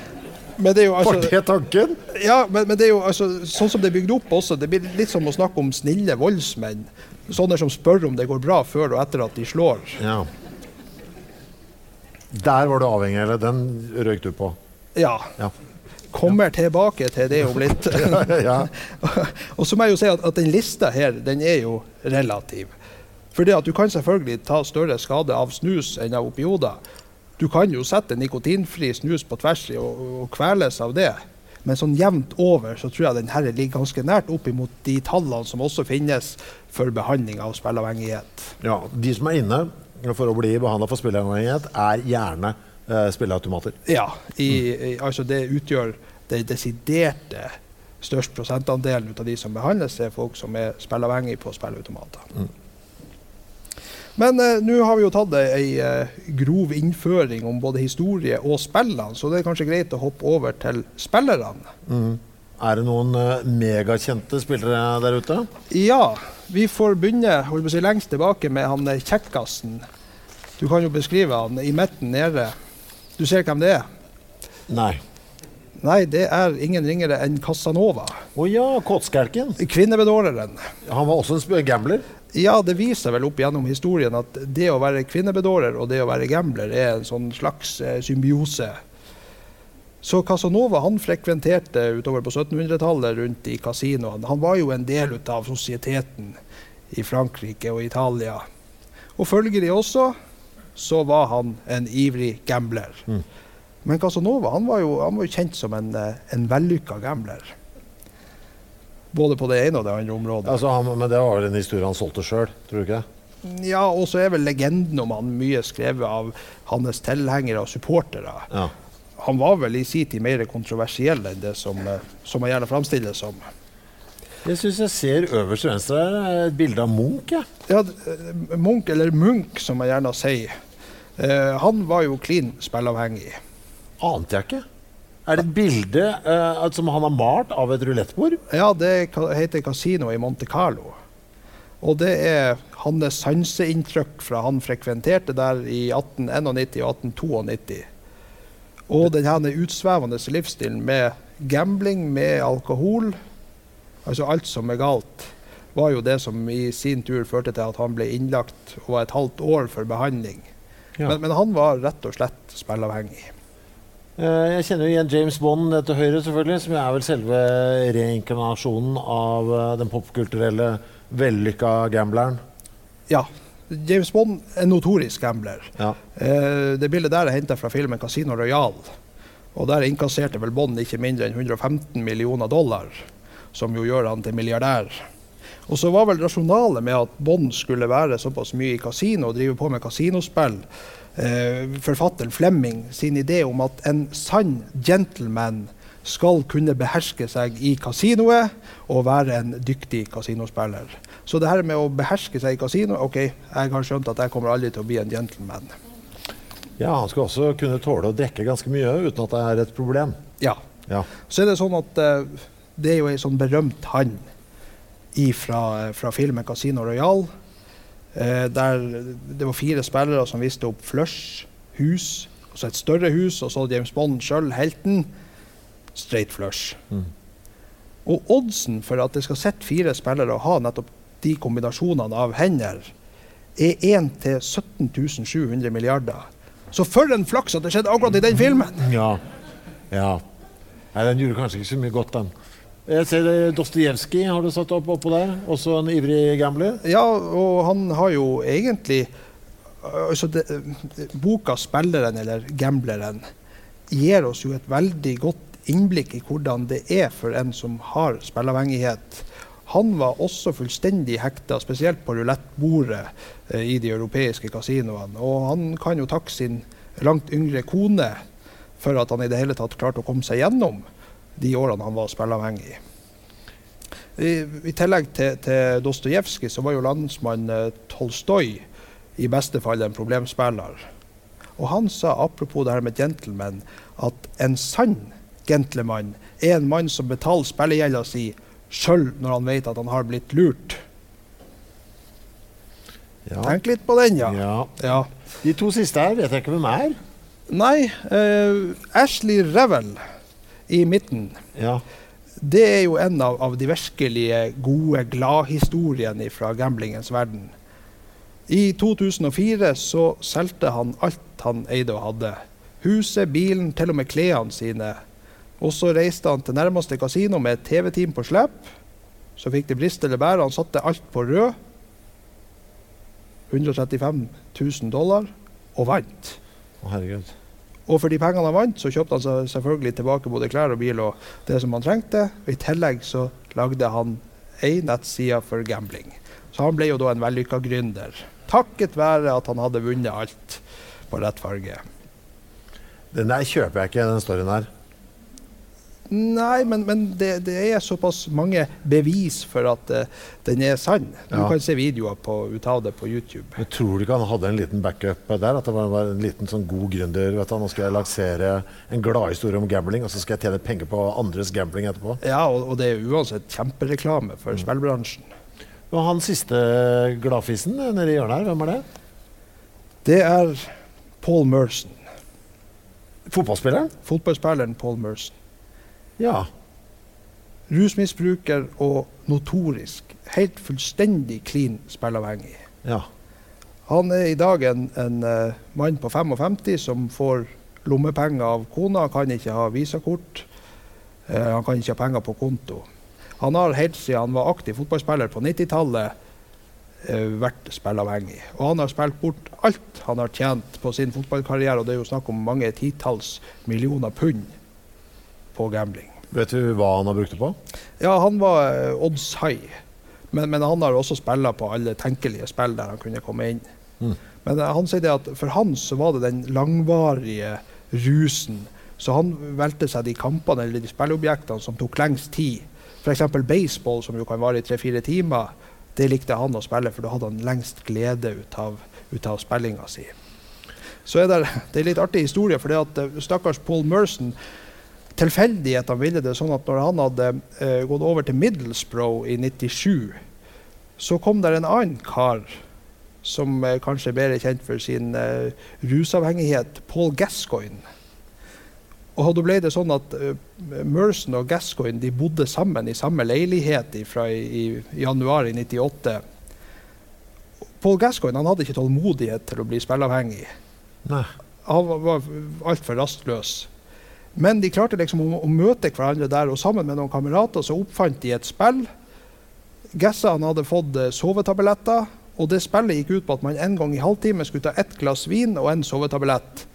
(laughs) men det er jo Var altså det tanken? Ja, men, men det er jo altså, sånn som det er bygd opp også. Det blir litt som å snakke om snille voldsmenn. Sånne som spør om det går bra før og etter at de slår. Ja. Der var du avhengig, eller den røyk du på? Ja. Ja. Kommer tilbake til det om litt. (laughs) ja. (laughs) og så må jeg jo si at, at den lista her, den er jo relativ. For det at du kan selvfølgelig ta større skade av snus enn av opioder. Du kan jo sette nikotinfri snus på tvers i og, og kveles av det. Men sånn jevnt over så tror jeg den her ligger ganske nært opp imot de tallene som også finnes for behandling av spilleavhengighet. ja. De som er inne for å bli behandla for spilleavhengighet, er gjerne eh, spilleautomater. Ja, i, i, altså det utgjør den desiderte størst prosentandelen av de som behandles, er folk som er spilleavhengige på spilleautomater. Mm. Men eh, nå har vi jo tatt ei eh, grov innføring om både historie og spillene, så det er kanskje greit å hoppe over til spillerne. Er det noen eh, megakjente spillere der ute? Ja, vi får begynne si, lengst tilbake med han eh, kjekkasen. Du kan jo beskrive han i midten nede. Du ser hvem det er? Nei. Nei, det er ingen ringere enn Casanova. Å ja, Kåtskjelken. Kvinnebedåreren. Han var også en gambler. Ja, det viser vel opp gjennom historien at det å være kvinnebedårer og det å være gambler er en sånn slags eh, symbiose. Så Casanova han frekventerte utover på 1700-tallet rundt i kasinoene. Han var jo en del av sosieteten i Frankrike og Italia. Og følgelig også så var han en ivrig gambler. Men Casanova han var, jo, han var jo kjent som en, eh, en vellykka gambler. Både på det ene og det andre området. Altså, han, men det var vel en historie han solgte sjøl, tror du ikke? Ja, og så er vel legenden om han mye skrevet av hans tilhengere og supportere. Ja. Han var vel i sin tid mer kontroversiell enn det som, eh, som han gjerne framstilles som. Jeg syns jeg ser øverst til venstre her et bilde av Munch. Ja. Ja, eh, Munch, eller Munch som jeg gjerne sier, eh, han var jo klin spilleavhengig. Ante jeg ikke. Er det et bilde uh, som han har malt av et rulettbord? Ja, det heter Casino i Monte Carlo. Og det er hans sanseinntrykk fra han frekventerte der i 1891 og 1892. Og denne utsvevende livsstilen med gambling, med alkohol, altså alt som er galt, var jo det som i sin tur førte til at han ble innlagt og var et halvt år for behandling. Ja. Men, men han var rett og slett spilleavhengig. Eh, jeg kjenner jo igjen James Bond til høyre, selvfølgelig, som er vel selve reinkarnasjonen av eh, den popkulturelle, vellykka gambleren. Ja, James Bond er notorisk gambler. Ja. Eh, det bildet der er henta fra filmen 'Casino Royal'. Og der innkasserte vel Bond ikke mindre enn 115 millioner dollar, som jo gjør han til milliardær. Og så var vel rasjonalet med at Bond skulle være såpass mye i kasino og drive på med kasinospill, eh, forfatteren Flemming sin idé om at en sann gentleman skal kunne beherske seg i kasinoet og være en dyktig kasinospiller. Så det her med å beherske seg i kasino OK, jeg har skjønt at jeg kommer aldri til å bli en gentleman. ja, han skal også kunne tåle å drikke ganske mye uten at det er et problem. Ja. Ja. Så er det sånn at eh, det er jo ei sånn berømt hand fra, fra filmen 'Casino Royal'. eh, der det var fire spillere som viste opp flush, hus, og så et større hus, og så James Bond sjøl, helten. Straight flush. Og oddsen for at det skal sitte fire spillere og ha nettopp de kombinasjonene av hender, er 1 til 17 700 milliarder. Så for en flaks at det skjedde akkurat i den filmen! Ja. ja. Nei, den gjorde kanskje ikke så mye godt, den. Jeg ser det Dostojevskij har du satt opp oppå der. Også en ivrig gambler. Ja, og han har jo egentlig altså det, Boka 'Spilleren' eller 'Gambleren' gir oss jo et veldig godt innblikk i hvordan det er for en som har spilleavhengighet. Han var også fullstendig hekta, spesielt på rulettbordet eh, i de europeiske kasinoene. Og han kan jo takke sin langt yngre kone for at han i det hele tatt klarte å komme seg gjennom de årene han var spilleavhengig. I, I tillegg til, til Dostojevskij så var jo landsmann Tolstoy Tolstoj i beste fall en problemspiller. Og han sa apropos det her med gentleman, at en sann gentleman er en mann som betaler spillegjelda si sjøl når han vet at han har blitt lurt. Ja. Tenk litt på den, ja. ja. ja. De to siste her vet jeg ikke hvem er. Nei, Uh, Ashley Revel i midten. Ja. Det er jo en av, av de virkelige gode gladhistoriene fra gamblingens verden. I 2004 så solgte han alt han eide og hadde. Huset, bilen, til og med klærne sine. Og så reiste han til nærmeste kasino med et TV-team på slep. Så fikk det briste eller bære. Han satte alt på rød. 135 000 dollar. Og vant. Å, herregud. Og for de pengene han vant, så kjøpte han seg selvfølgelig tilbake både klær og bil og det som han trengte. Og I tillegg så lagde han ei nettside for gambling. Så han ble jo da en vellykka gründer. Takket være at han hadde vunnet alt på rett farge. Den der kjøper jeg ikke, den storyen her. Nei, men, men det, det, er såpass mange bevis for at uh, den er sann. Du Ja. kan se videoer på, ut av det på YouTube. Men tror du ikke han hadde en liten backup der? At det var, var en liten sånn god gründer? Vet du, nå skal jeg lansere en gladhistorie om gambling, og så skal jeg tjene penger på andres gambling etterpå. Ja, og, og det er uansett kjempereklame for spillbransjen. Og han siste gladfisen nede i hjørnet her, hvem er det? Det er Paul Merson. Fotballspilleren? Fotballspilleren Paul Merson. Ja. Rusmisbruker og notorisk. Helt fullstendig clean spillavhengig. ja. Han er i dag en, en uh, mann på 55 som får lommepenger av kona. Kan ikke ha visakort. Uh, han kan ikke ha penger på konto. Han har helt siden han var aktiv fotballspiller på 90-tallet uh, vært spillavhengig. Og han har spilt bort alt han har tjent på sin fotballkarriere, og det er jo snakk om mange titalls millioner pund på gambling. Vet du hva han har brukt det på? Ja, han var eh, odds high. Men, men han har også spilla på alle tenkelige spill der han kunne komme inn. Mm. Men eh, han sier det at for han så var det den langvarige rusen. Så han valgte seg de kampene eller de spilleobjektene som tok lengst tid. F.eks. baseball, som jo kan vare i tre-fire timer. Det likte han å spille, for da hadde han lengst glede ut av, ut av spillinga si. Så er det, det er litt artig historie, for det at eh, stakkars Paul Merson Tilfeldighetene ville det sånn at når han hadde eh, gått over til Middlesbrough i 97, så kom der en annen kar som eh, kanskje er bedre kjent for sin eh, rusavhengighet, Paul Gascoigne. Og da ble det sånn at uh, Merson og Gascoigne de bodde sammen i samme leilighet fra i, i januar i 98. Paul Gascoigne han hadde ikke tålmodighet til å bli spilleavhengig. Nei. Han var altfor rastløs. Men de klarte liksom å, å møte hverandre der, og sammen med noen kamerater så oppfant de et spill. Gessa hadde fått eh, sovetabletter, og det spillet gikk ut på at man en gang i halvtime skulle ta ett glass vin og en sovetablett.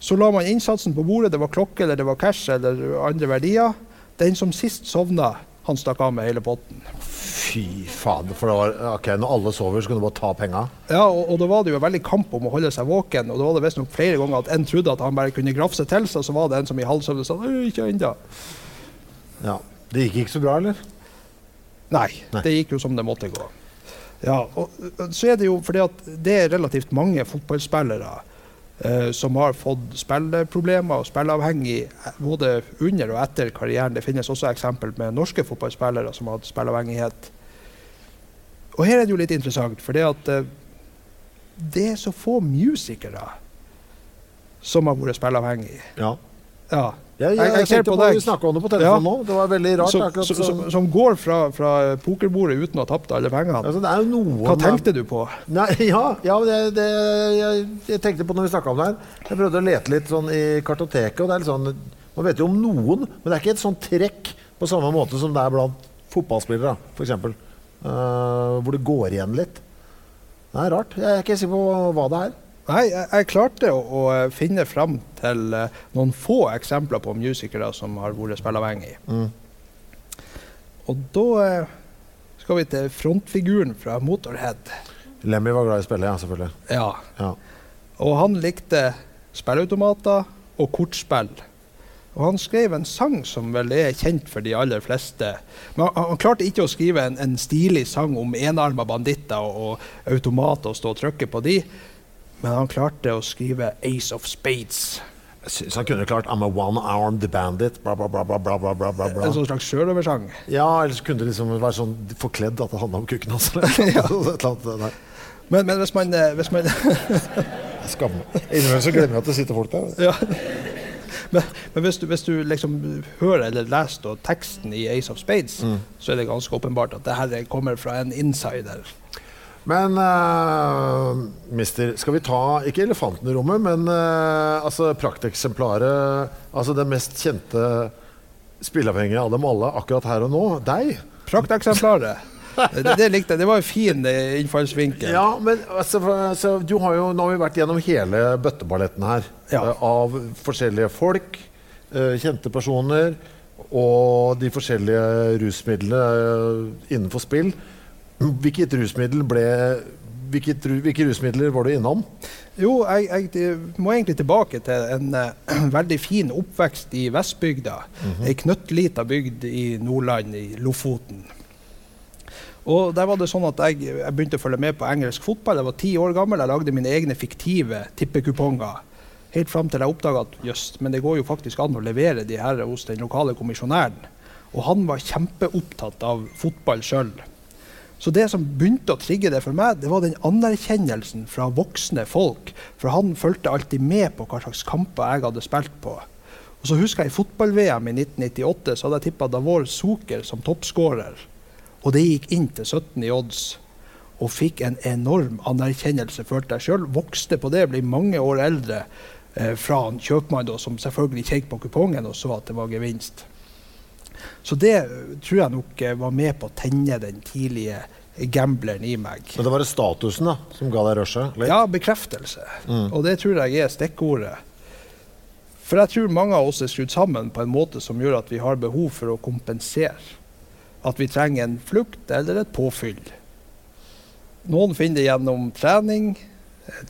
Så la man innsatsen på bordet, det var klokke eller det var cash eller andre verdier. Den som sist sovna, han stakk av med hele potten. Fy faen. For det var, okay, når alle sover, så kunne du bare ta penga? Ja, og, og da var det jo veldig kamp om å holde seg våken. Og da var det visstnok flere ganger at en trodde at han bare kunne grafse til seg, så var det en som i halvsøvne sa «Øy, ikke ennå. Ja. Det gikk ikke så bra, eller? Nei, Nei. det gikk jo som det måtte gå. Ja, og så er det jo fordi at det er relativt mange fotballspillere som har fått spilleproblemer og spilleavhengig eh, både under og etter karrieren. Det finnes også eksempel med norske fotballspillere som har hatt spilleavhengighet. Og her er det jo litt interessant, for det at eh, det er så få musikere som har vært spilleavhengige. Ja. Ja. Jeg, jeg, Jeg- tenkte på på. Vi snakka om det på telefonen Ja. nå. Det var veldig rart. Som, akkurat som, så- som, som går fra, fra pokerbordet uten å ha tapt alle pengene. altså, Hva tenkte du på? Nei, (laughs) ja, ja det, det, jeg, jeg tenkte på når vi snakka om det her. Jeg prøvde å lete litt sånn i kartoteket. og det er litt sånn, Man vet jo om noen, men det er ikke et sånn trekk på samme måte som det er blant fotballspillere, f.eks. Uh, hvor det går igjen litt. Det er rart. Jeg er ikke sikker på hva det er. Nei, jeg, klarte å, å finne fram til eh, noen få eksempler på musikere som har vært spilleavhengige. Mm. Og da eh, skal vi til frontfiguren fra Motorhead. Lemmy var glad i å spille, ja, selvfølgelig. Ja. Ja. Og han likte spilleautomater og kortspill. Og han skrev en sang som vel er kjent for de aller fleste. Men han, han klarte ikke å skrive en, en stilig sang om enarma banditter og, og automater og stå og trykke på de. Men han klarte å skrive 'Ace of Spades'. Jeg syns han kunne klart 'I'm a one-armed bandit'. Bla, bla, bla, bla, bla, bla, bla. En sånn slags sjøloversang? Ja, eller så kunne det liksom være sånn forkledd at det handla om kukken hans. Altså. (laughs) men, men hvis man, eh, hvis man (laughs) Skamme. Innimellom så glemmer jeg at det sitter folk der. (laughs) Ja. Men, men hvis, du, hvis du, liksom hører eller leser da, teksten i Ace of Spades, mm. så er det ganske åpenbart at det her kommer fra en insider. Men uh, mister, skal vi ta ikke elefanten i rommet, men uh, altså prakteksemplaret Altså det mest kjente spilleavhengige av dem alle akkurat her og nå. Deg. Prakteksemplaret. (laughs) Det, det likte jeg. Det var en fin eh, innfallsvinkel. Ja, men altså, altså, du har jo, nå har vi vært gjennom hele bøtteballetten her. Ja. Uh, Av forskjellige folk, kjente personer og de forskjellige rusmidlene innenfor spill. Hvilket rusmiddel ble hvilket, Hvilke rusmidler var du innom? Jo, jeg, jeg må egentlig tilbake til en uh, (clears throat) veldig fin oppvekst i Vestbygda. Ei knøttlita bygd i Nordland, i Lofoten. Og der var det sånn at jeg, jeg begynte å følge med på engelsk fotball. Jeg var ti år gammel. Jeg lagde mine egne fiktive tippekuponger. Helt fram til jeg oppdaga at jøss, men det går jo faktisk an å levere de her hos den lokale kommisjonæren. Og han var kjempeopptatt av fotball sjøl. Så det som begynte å trigge det for meg, det var den anerkjennelsen fra voksne folk. For han fulgte alltid med på hva slags kamper jeg hadde spilt på. Og så husker jeg i fotball-VM i 1998 så hadde jeg tippa Davor Zucker som toppskårer. Og det gikk inn til 17 i odds. Og fikk en enorm anerkjennelse, følte jeg sjøl. Vokste på det, ble mange år eldre eh, fra en kjøpmann da, som selvfølgelig kjekk på kupongen og så at det var gevinst. Så det tror jeg nok eh, var med på å tenne den tidlige gambleren i meg. Men det var det statusen da, som ga deg rushet? Ja, bekreftelse. Og det tror jeg er stikkordet. For jeg tror mange av oss er skrudd sammen på en måte som gjør at vi har behov for å kompensere. At vi trenger en flukt eller et påfyll. Noen finner det gjennom trening,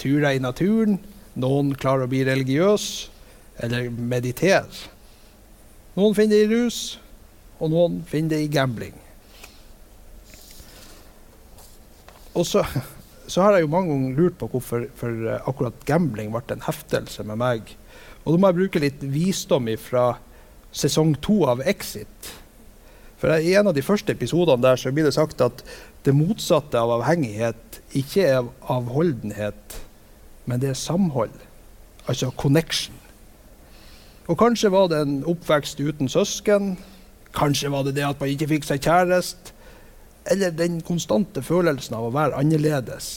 turer i naturen. Noen klarer å bli religiøs eller meditere. Noen finner det i rus, og noen finner det i gambling. Og så, så har jeg jo mange ganger lurt på hvorfor for eh, akkurat gambling ble en heftelse med meg. Og da må jeg bruke litt visdom fra sesong to av Exit. For I en av de første episodene der så blir det sagt at det motsatte av avhengighet ikke er av avholdenhet, men det er samhold. Altså connection. Og kanskje var det en oppvekst uten søsken. Kanskje var det det at man ikke fikk seg kjæreste. Eller den konstante følelsen av å være annerledes.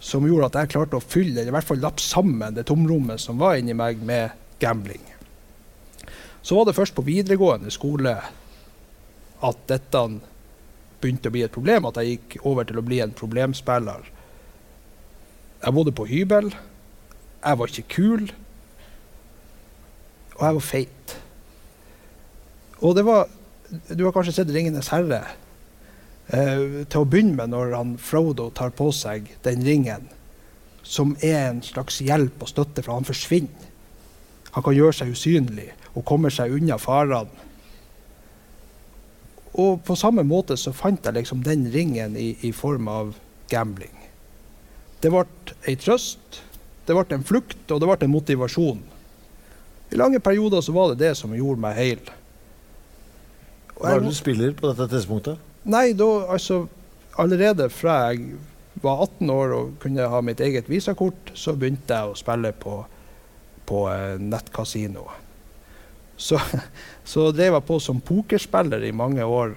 Som gjorde at jeg klarte å fylle, eller i hvert fall lappe sammen det tomrommet som var inni meg, med gambling. Så var det først på videregående skole at dette begynte å bli et problem, at jeg gikk over til å bli en problemspiller. Jeg bodde på hybel. Jeg var ikke kul. Og jeg var feit. Og det var Du har kanskje sett 'Ringenes herre'? Eh, til å begynne med, når han Frodo tar på seg den ringen, som er en slags hjelp og støtte, for han forsvinner. Han kan gjøre seg usynlig og kommer seg unna farene. Og på samme måte så fant jeg liksom den ringen i, i form av gambling. Det ble ei trøst, det ble en flukt, og det ble en motivasjon. I lange perioder så var det det som gjorde meg heil. Hva er det du spiller på dette tidspunktet? Nei, da altså Allerede fra jeg var 18 år og kunne ha mitt eget visakort, så begynte jeg å spille på, på eh, nettkasino. Så, (laughs) så drev jeg på som pokerspiller i mange år.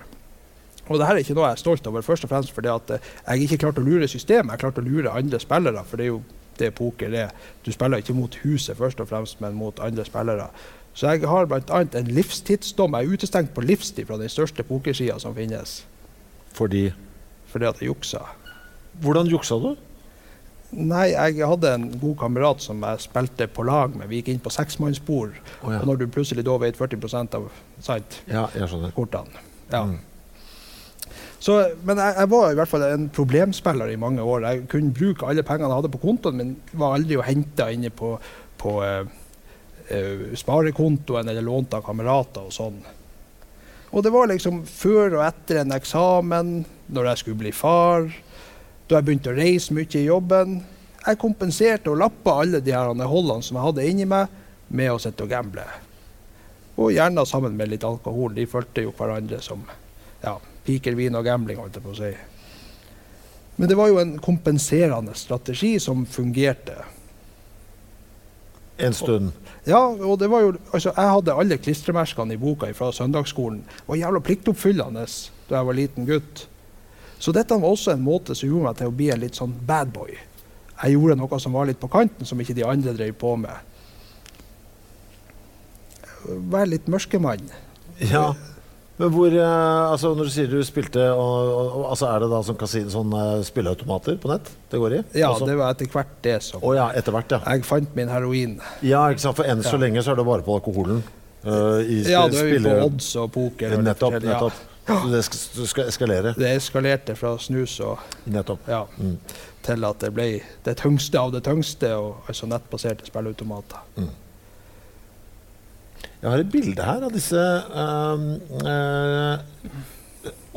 Og det her er ikke noe jeg er stolt over, først og fremst fordi at eh, jeg ikke klarte å lure systemet. Jeg klarte å lure andre spillere, for det er jo det poker er. Du spiller ikke mot huset først og fremst, men mot andre spillere. Så jeg har bl.a. en livstidsdom. Jeg er utestengt på livstid fra den største pokersida som finnes Fordi fordi at jeg juksa. Hvordan juksa du? Nei, jeg hadde en god kamerat som jeg spilte på lag med. Vi gikk inn på seksmannsbord. Oh, ja. Og når du plutselig da vet 40% av sant, Ja, kortene ja. Mm. Så, Men jeg, jeg var i hvert fall en problemspiller i mange år. Jeg kunne bruke alle pengene jeg hadde på kontoen, men var aldri å hente inne på, på eh, sparekontoen eller lånt av kamerater og sånn. Og det var liksom før og etter en eksamen, når jeg skulle bli far, da jeg begynte å reise mye i jobben. Jeg kompenserte og lappa alle de her holdene som jeg hadde inni meg, med å sitte og gamble. Og gjerne sammen med litt alkohol. De fulgte jo hverandre som ja, piker, vin og gambling, holdt jeg på å si. Men det var jo en kompenserende strategi som fungerte. En stund. Ja, og det var jo, altså, Jeg hadde alle klistremerkene i boka fra søndagsskolen. Det Var jævla pliktoppfyllende da jeg var liten gutt. Så dette var også en måte som gjorde meg til å bli en litt sånn bad boy. Jeg gjorde noe som var litt på kanten, som ikke de andre drev på med. Være litt mørkemann Ja. Men hvor eh, Altså, når du sier du spilte og, og, altså Er det da som kasino, sånn eh, spilleautomater på nett det går i? Ja, Også? det var etter hvert det som oh, ja, etter hvert, ja. Jeg fant min heroin. Ja, ikke sant. For enn så Ja. lenge så er det bare på alkoholen. Uh, i Ja, da er vi på odds og poker. og det Nettopp. ja. nettopp. Så det skal, skal eskalere. Det eskalerte fra snus og Nettopp. ja, Mm. til at det ble det tyngste av det tyngste, og altså nettbaserte spilleautomater. Jeg har et bilde her av disse eh,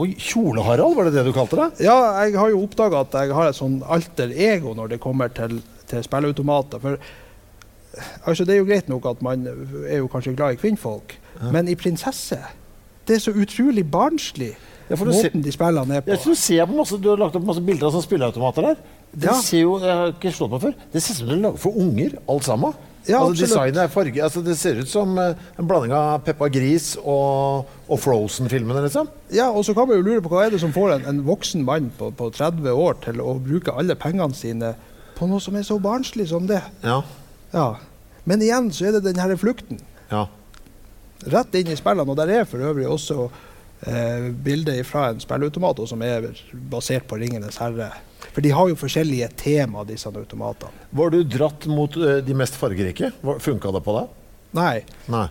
Oi, Kjole-Harald, var det det du kalte det? Ja, jeg har jo oppdaga at jeg har et sånn alter ego når det kommer til, til spilleautomater. For altså, det er jo greit nok at man er jo kanskje glad i kvinnfolk, men i prinsesse Det er så utrolig barnslig, Ja, du ser- de spillene er på. Jeg tror du ser på masse, Du har lagt opp masse bilder av sånne spilleautomater der. Det Ja. ser jo, jeg har ikke slått meg før, det ser ut som det er laget for unger, alt sammen. Ja, altså, designet er farge, altså, Det ser ut som eh, en blanding av Peppa Gris og, og Frozen-filmene, liksom. Ja, og så kan man jo lure på hva er det som får en, en voksen mann på, på 30 år til å bruke alle pengene sine på noe som er så barnslig som det. Ja. Ja. Men igjen så er det den her flukten. ja. Rett inn i spillene. Og der er for øvrig også eh, bilder fra en spilleautomat som er basert på 'Ringenes herre'. For de har jo forskjellige tema, disse automatene. Var du dratt mot eh, de mest fargerike? Funka det på deg? Nei. Nei.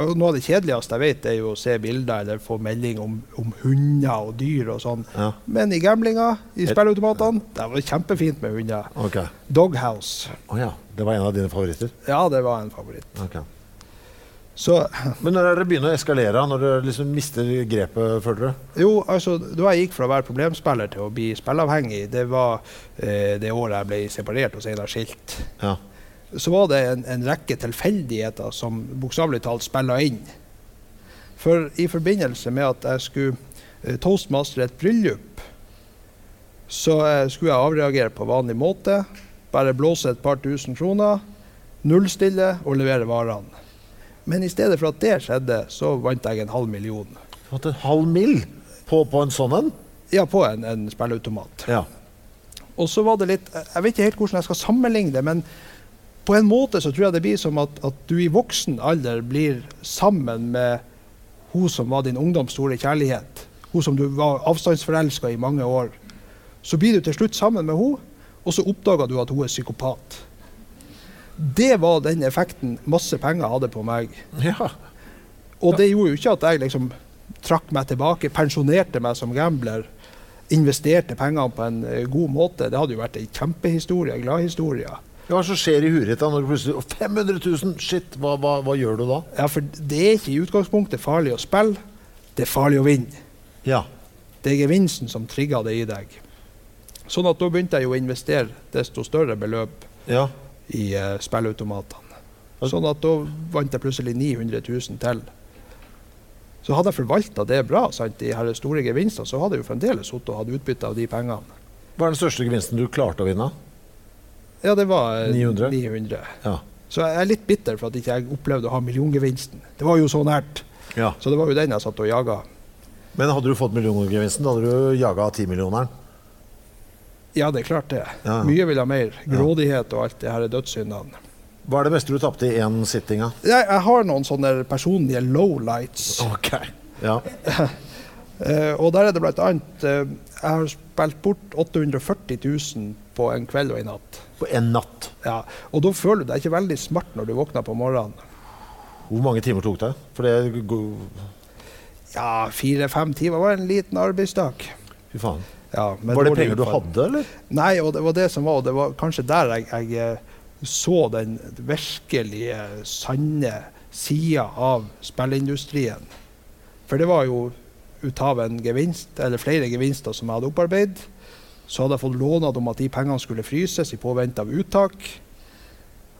Noe av det kjedeligste jeg vet, er jo å se bilder eller få melding om, om hunder og dyr og sånn. Ja. Men i gamblinga, i spilleautomatene, det var kjempefint med hunder. Okay. Doghouse. Oh, ja. Det var en av dine favoritter? Ja, det var en favoritt. Ok. Så Men når er det begynner å eskalere? Når du liksom mister grepet, føler du? jo, altså, da jeg gikk fra å være problemspiller til å bli spilleavhengig, det var eh, det året jeg ble separert og senere skilt. Ja. Så var det en, en rekke tilfeldigheter som bokstavelig talt spilla inn. For i forbindelse med at jeg skulle eh, toastmastere et bryllup, så eh, skulle jeg avreagere på vanlig måte. Bare blåse et par tusen kroner, nullstille og levere varene. Men i stedet for at det skjedde, så vant jeg en halv million. Du har en halv mill. på, på en sånn en? Ja, på en, en spilleautomat. Ja. Og så var det litt Jeg vet ikke helt hvordan jeg skal sammenligne det, men på en måte så tror jeg det blir som at, at du i voksen alder blir sammen med hun som var din ungdoms store kjærlighet. Hun som du var avstandsforelska i mange år. Så blir du til slutt sammen med hun, og så oppdager du at hun er psykopat. Det var den effekten masse penger hadde på meg. ja. Og det gjorde jo ikke at jeg liksom trakk meg tilbake, pensjonerte meg som gambler, investerte pengene på en eh, god måte. Det hadde jo vært ei kjempehistorie, en gladhistorie. Hva som skjer i huet når du plutselig 500 000? Shit, hva, hva, hva gjør du da? Ja, for det er ikke i utgangspunktet farlig å spille, det er farlig å vinne. Ja. Det er gevinsten som trigger det i deg. Sånn at da begynte jeg jo å investere desto større beløp ja. I uh, spilleautomatene. Sånn at da vant jeg plutselig 900 000 til. Så hadde jeg forvalta det bra, sant, de her store gevinstene, så hadde jeg jo fremdeles sittet og hatt utbytte av de pengene. Hva er den største gevinsten du klarte å vinne? Ja, det var eh, 900? 900. Ja. Så jeg er litt bitter for at ikke jeg opplevde å ha milliongevinsten. Det var jo så nært. ja. Så det var jo den jeg satt og jaga. Men hadde du fått milliongevinsten, hadde du jaga timillioneren? Ja, det er klart det. Ja. Mye vil ha mer. Grådighet og alt det her er dødssyndene. Hva er det meste du tapte i én sitting? Jeg, jeg har noen sånne personlige lowlights. Okay. Ja. (laughs) Eh, og der er det blant annet eh, Jeg har spilt bort 840 000 på en kveld og en natt. På en natt. Ja, og da føler du deg ikke veldig smart når du våkner på morgenen. Hvor mange timer tok det? For det Ja, fire-fem timer var en liten arbeidsdag. Fy faen. Ja, Var det penger du hadde, eller? Nei, og det var det som var, og det var kanskje der jeg, jeg eh, så den virkelige, sanne sida av spillindustrien. For det var jo ut av en gevinst, eller flere gevinster som jeg hadde opparbeidet. Så hadde jeg fått lånet om at de pengene skulle fryses i påvente av uttak.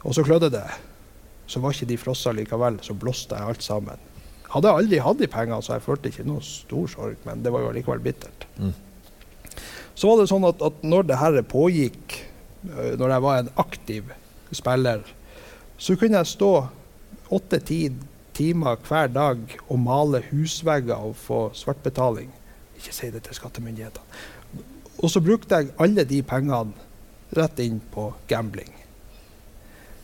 Og så klødde det. Så var ikke de frossa likevel, så blåste jeg alt sammen. Hadde jeg aldri hatt de pengene, så jeg følte ikke noe stor sorg, men det var jo likevel bittert. Så var det sånn at, at når det her pågikk, øh, når jeg var en aktiv spiller, så kunne jeg stå åtte-ti timer hver dag og male husvegger og få svartbetaling. Ikke si det til skattemyndighetene. Og så brukte jeg alle de pengene rett inn på gambling.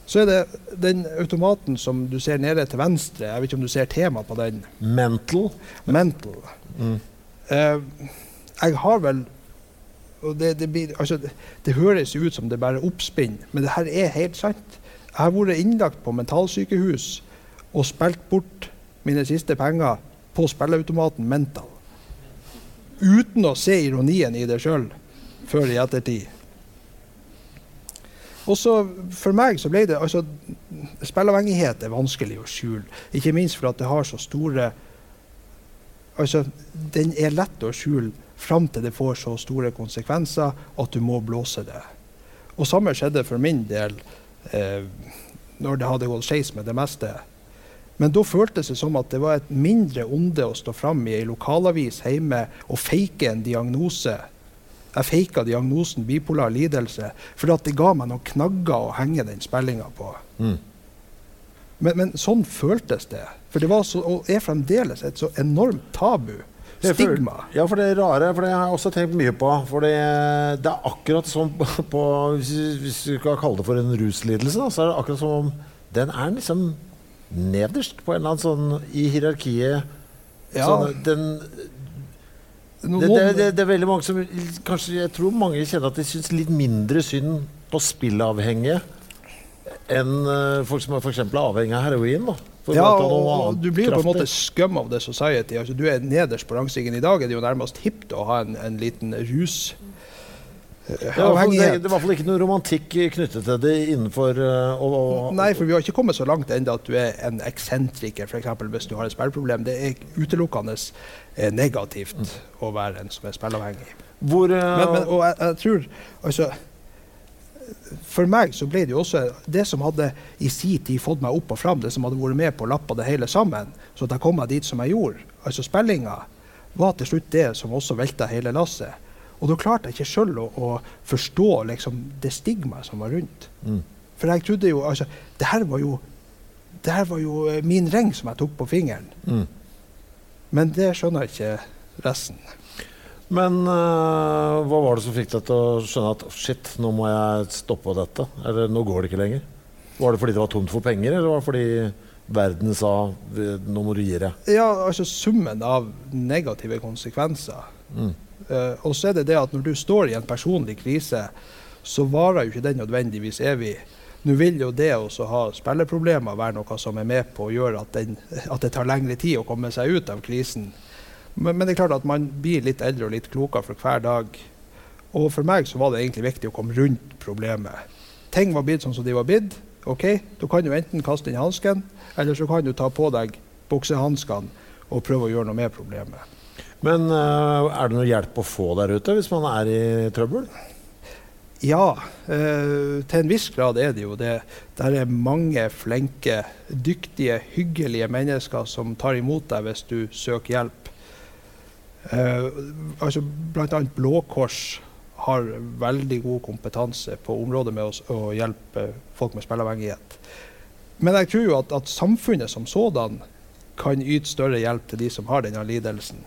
Så er det den automaten som du ser nede til venstre. Jeg vet ikke om du ser tema på den. Mental. Mental. Mm. Uh, jeg har vel og det, det, blir, altså, det, det høres ut som det bare er oppspinn, men det her er helt sant. Jeg har vært innlagt på mentalsykehus og spilt bort mine siste penger på spilleautomaten Mental. Uten å se ironien i det sjøl før i ettertid. Også For meg så ble det altså, Spilleavhengighet er vanskelig å skjule. Ikke minst for at det har så store Altså, den er lett å skjule fram til det får så store konsekvenser at du må blåse det. Og samme skjedde for min del eh, når det hadde gått skeis med det meste. Men da føltes det som at det var et mindre onde å stå fram i ei lokalavis hjemme og fake en diagnose. Jeg faka diagnosen bipolar lidelse, for det ga meg noen knagger å henge den spillinga på. Mm. Men, men, sånn føltes det. For det var så, og er fremdeles et så enormt tabu. Stigma. Ja, for det rare, for det har jeg også tenkt mye på. For det, det er akkurat som (laughs) på Hvis vi skal kalle det for en ruslidelse, da, så er det akkurat som om den er liksom nederst på en eller annen sånn i hierarkiet. Ja. Sånn, den, det, det, det, det, er veldig mange som Kanskje jeg tror mange kjenner at de syns litt mindre synd på spillavhengige enn uh, folk som er f.eks. avhengig av heroin. da. Ja, og du blir jo på en måte scum of the society. Altså, du er nederst på rangstigen. I dag er det jo nærmest hipt å ha en, en liten rus. Det er, det er i hvert fall ikke noe romantikk knyttet til det innenfor uh, og, og, Nei, for vi har ikke kommet så langt ennå at du er en eksentriker, f.eks. hvis du har et spilleproblem. Det er utelukkende eh, negativt mm. å være en som er spilleavhengig. Hvor, uh, men, men, og jeg, jeg tror altså for meg så ble det jo også det som hadde i sin tid fått meg opp og fram, det som hadde vært med på å lappe det hele sammen, så at jeg kom meg dit som jeg gjorde, altså spillinga, var til slutt det som også velta hele lasset. Og da klarte jeg ikke sjøl å, å, forstå liksom, det stigmaet som var rundt. Mm. For jeg trodde jo altså, det her var jo det her var jo eh, min ring som jeg tok på fingeren. Mm. Men det skjønner ikke resten. Men uh, hva var det som fikk deg til å skjønne at shit, nå må jeg stoppe dette? Eller nå går det ikke lenger? Var det fordi det var tomt for penger, eller var det fordi verden sa nå må du gi deg? Ja, altså summen av negative konsekvenser. Mm. Uh, og så er det det at når du står i en personlig krise, så varer jo ikke den nødvendigvis evig. Nå vil jo det å ha spilleproblemer være noe som er med på å gjøre at, den, at det tar lengre tid å komme seg ut av krisen. Men, men, det er klart at man blir litt eldre og litt klokere for hver dag. Og for meg så var det egentlig viktig å komme rundt problemet. Ting var blitt sånn som de var blitt. Ok, Du kan jo enten kaste inn hansken, eller så kan du ta på deg buksehanskene og prøve å gjøre noe med problemet. Men uh, er det noe hjelp å få der ute hvis man er i trøbbel? Ja, uh, til en viss grad er det jo det. Der er mange flinke, dyktige, hyggelige mennesker som tar imot deg hvis du søker hjelp. Eh, altså Bl.a. Blå Kors har veldig god kompetanse på området med å, hjelpe folk med spilleavhengighet. Men jeg tror at, at, samfunnet som sådan kan yte større hjelp til de som har denne lidelsen,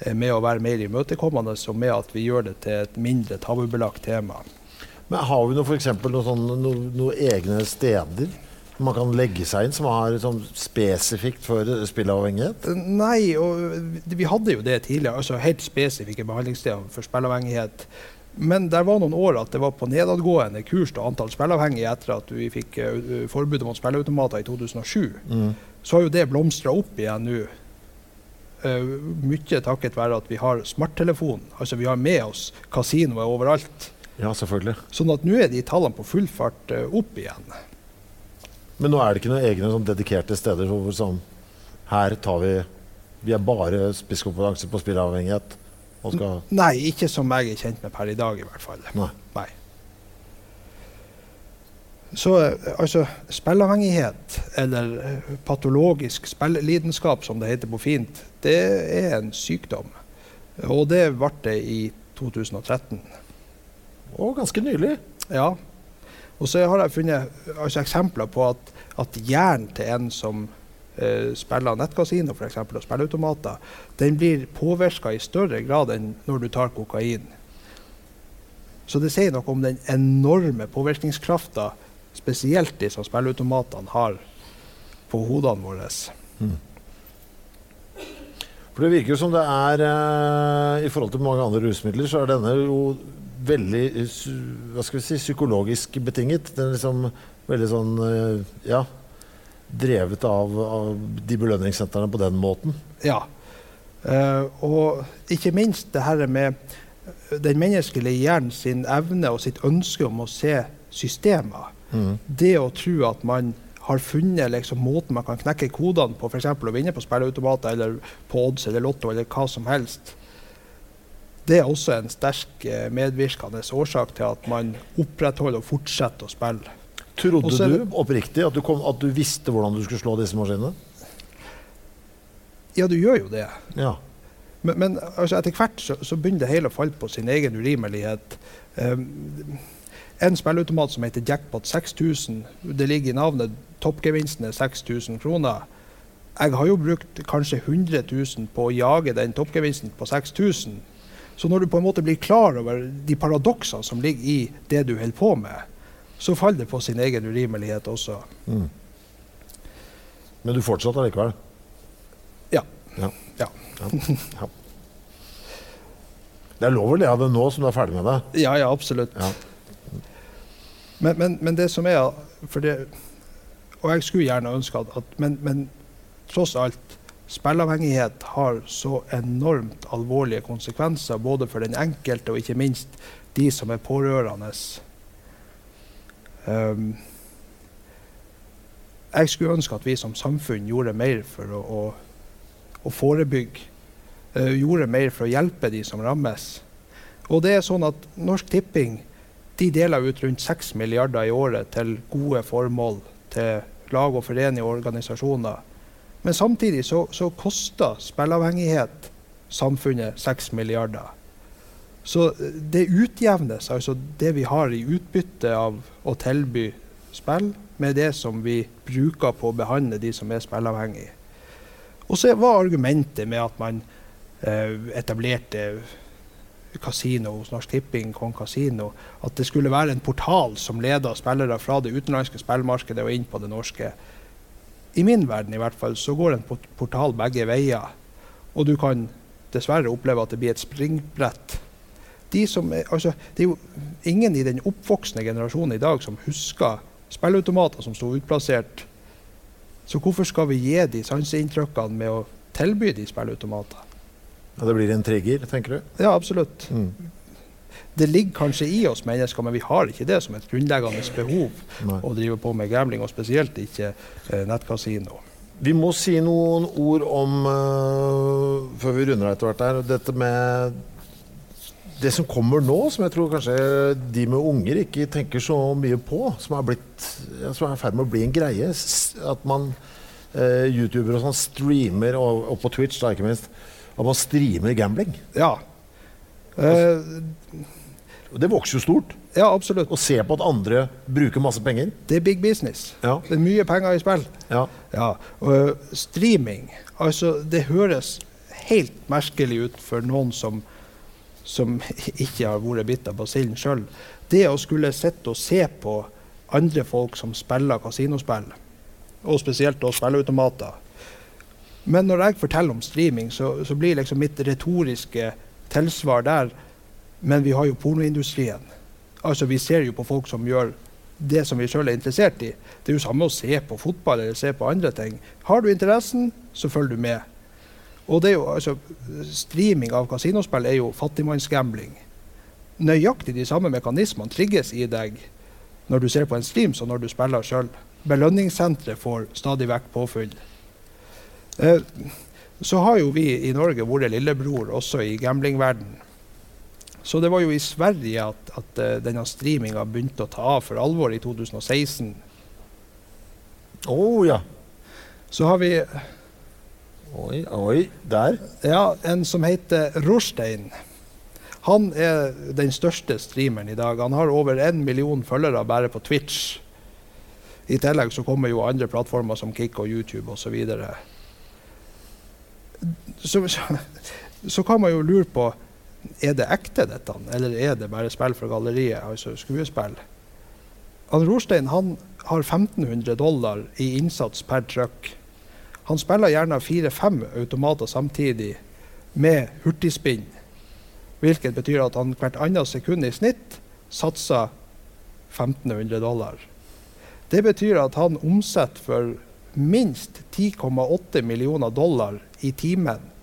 eh, med å være mer imøtekommende og med at vi gjør det til et mindre tabubelagt tema. Men Har vi noe, for eksempel, noe sånn, noe, noe egne steder man kan legge seg inn som har sånn spesifikt for spilleavhengighet? Nei, og vi hadde jo det tidligere. altså Helt spesifikke behandlingssteder for spilleavhengighet. Men det var noen år at det var på nedadgående kurs til antall spilleavhengige etter at vi fikk uh, forbudet mot spilleautomater i 2007. Mm. Så har jo det blomstra opp igjen nå. Uh, mye takket være at vi har smarttelefon. Altså vi har med oss kasinoer overalt. Ja, selvfølgelig. Sånn at nå er de tallene på full fart uh, opp igjen. Men nå er det ikke noen egne sånn dedikerte steder hvor sånn Her tar vi Vi er bare spisskompetanse på spilleavhengighet. Nei, ikke som jeg er kjent med per i dag, i hvert fall. Nei. Nei. Så altså, spilleavhengighet, eller eh, patologisk spillelidenskap, som det heter på fint, det er en sykdom. Og det ble det i 2013. Og ganske nylig. Ja. Og så har jeg funnet altså, eksempler på at, at hjernen til en som eh, spiller nettkasino for eksempel, og spilleautomater, den blir påvirka i større grad enn når du tar kokain. Så det sier noe om den enorme påvirkningskrafta spesielt de som spilleautomatene har på hodene våre. Mm. For Det virker jo som det er eh, I forhold til mange andre rusmidler, så er denne jo veldig hva skal vi si, psykologisk betinget. Den er liksom veldig sånn uh, Ja. Drevet av, av de belønningssentrene på den måten. Ja. Uh, og ikke minst det her med den menneskelige hjernen sin evne og sitt ønske om å se systemer. Mm. Det å tro at man har funnet liksom, måten man kan knekke kodene på, f.eks. å vinne på spilleautomater eller på odds eller Lotto eller hva som helst, det er også en sterk eh, medvirkende årsak til at man opprettholder og fortsetter å spille. Trodde også, du oppriktig at du, kom, at du, visste hvordan du skulle slå disse maskinene? Ja, du gjør jo det. Ja. Men, men altså, etter hvert så, så, begynner det hele å falle på sin egen urimelighet. Um, en spilleautomat som heter Jackpot 6000, det ligger i navnet toppgevinsten er 6000 kroner. Jeg har jo brukt kanskje 100 000 på å jage den toppgevinsten på 6000. Så når du på en måte blir klar over de paradoksene som ligger i det du holder på med, så faller det på sin egen urimelighet også. Mm. Men du fortsatte likevel? Ja. Ja. ja. ja. Det er lov å le av det nå som du er ferdig med det? Ja, ja, absolutt. Men, men, men, det som er det, og jeg skulle gjerne ønske at, at men, men, tross alt Spilleavhengighet har så enormt alvorlige konsekvenser både for den enkelte og ikke minst de som er pårørende. Um, jeg skulle ønske at vi som samfunn gjorde mer for å, å, å forebygge. Uh, gjorde mer for å hjelpe de som rammes. Og det er sånn at Norsk Tipping de deler ut rundt 6 milliarder i året til gode formål til lag og foreninger og organisasjoner. Men samtidig så, så koster spilleavhengighet samfunnet 6 milliarder. Så det utjevnes, altså det vi har i utbytte av å tilby spill, med det som vi bruker på å behandle de som er spilleavhengige. Og så var argumentet med at man eh, etablerte kasino hos Norsk Tipping, Kong Casino, at det skulle være en portal som leda spillere fra det utenlandske spillmarkedet og inn på det norske. I min verden i hvert fall så går en portal begge veier. Og du kan dessverre oppleve at det blir et springbrett. De er, altså, det er jo ingen i den oppvoksende generasjonen i dag som husker spilleautomater som sto utplassert. Så hvorfor skal vi gi de sanseinntrykkene med å tilby de spilleautomater? Ja, Det blir en trigger, tenker du? Ja, absolutt. Mm. Det ligger kanskje i oss mennesker, men vi har ikke det som et grunnleggende behov Nei. å drive på med gambling, og spesielt ikke eh, nettkasino. Vi må si noen ord om, uh, før vi runder etter hvert her, dette med det som kommer nå, som jeg tror kanskje de med unger ikke tenker så mye på, som er, blitt, som er i ferd med å bli en greie. At man, uh, YouTuber og sånn, streamer, og, og på Twitch da, ikke minst, at man streamer gambling. Ja. Altså, det vokser jo stort. Ja, absolutt. Å se på at andre bruker masse penger. Det er big business. Ja. Det er mye penger i spill. Ja. ja. Og, streaming altså, Det høres helt merkelig ut for noen som, som (laughs) ikke har vært bitt av basillen sjøl. Det å skulle sitte og se på andre folk som spiller kasinospill, og spesielt da spilleautomater men når jeg forteller om streaming, så, så blir liksom mitt retoriske tilsvar der Men vi har jo pornoindustrien. Altså Vi ser jo på folk som gjør det som vi sjøl er interessert i. Det er jo samme å se på fotball eller se på andre ting. Har du interessen, så følger du med. Og det er jo, altså, Streaming av kasinospill er jo fattigmannsgambling. Nøyaktig de samme mekanismene trigges i deg når du ser på en stream som når du spiller sjøl. Belønningssenteret får stadig vekk påfyll. Eh, så har jo vi i Norge vært lillebror også i gamblingverdenen. Så det var jo i Sverige at, at uh, denne streaminga begynte å ta av for alvor i 2016. Å oh, ja. Så har vi Oi, oi, der. Ja, en som heter Rorstein. Han er den største streameren i dag. Han har over én million følgere bare på Twitch. I tillegg så kommer jo andre plattformer som Kick og YouTube osv så, så, så, kan man jo lure på er det ekte, dette, eller er det bare spill for galleriet, altså skuespill? Han Rorstein han har 1500 dollar i innsats per trykk. Han spiller gjerne fire-fem automater samtidig med hurtigspinn. Hvilket betyr at han hvert annet sekund i snitt satser 1500 dollar. Det betyr at han omsetter for minst 10,8 millioner dollar i timen.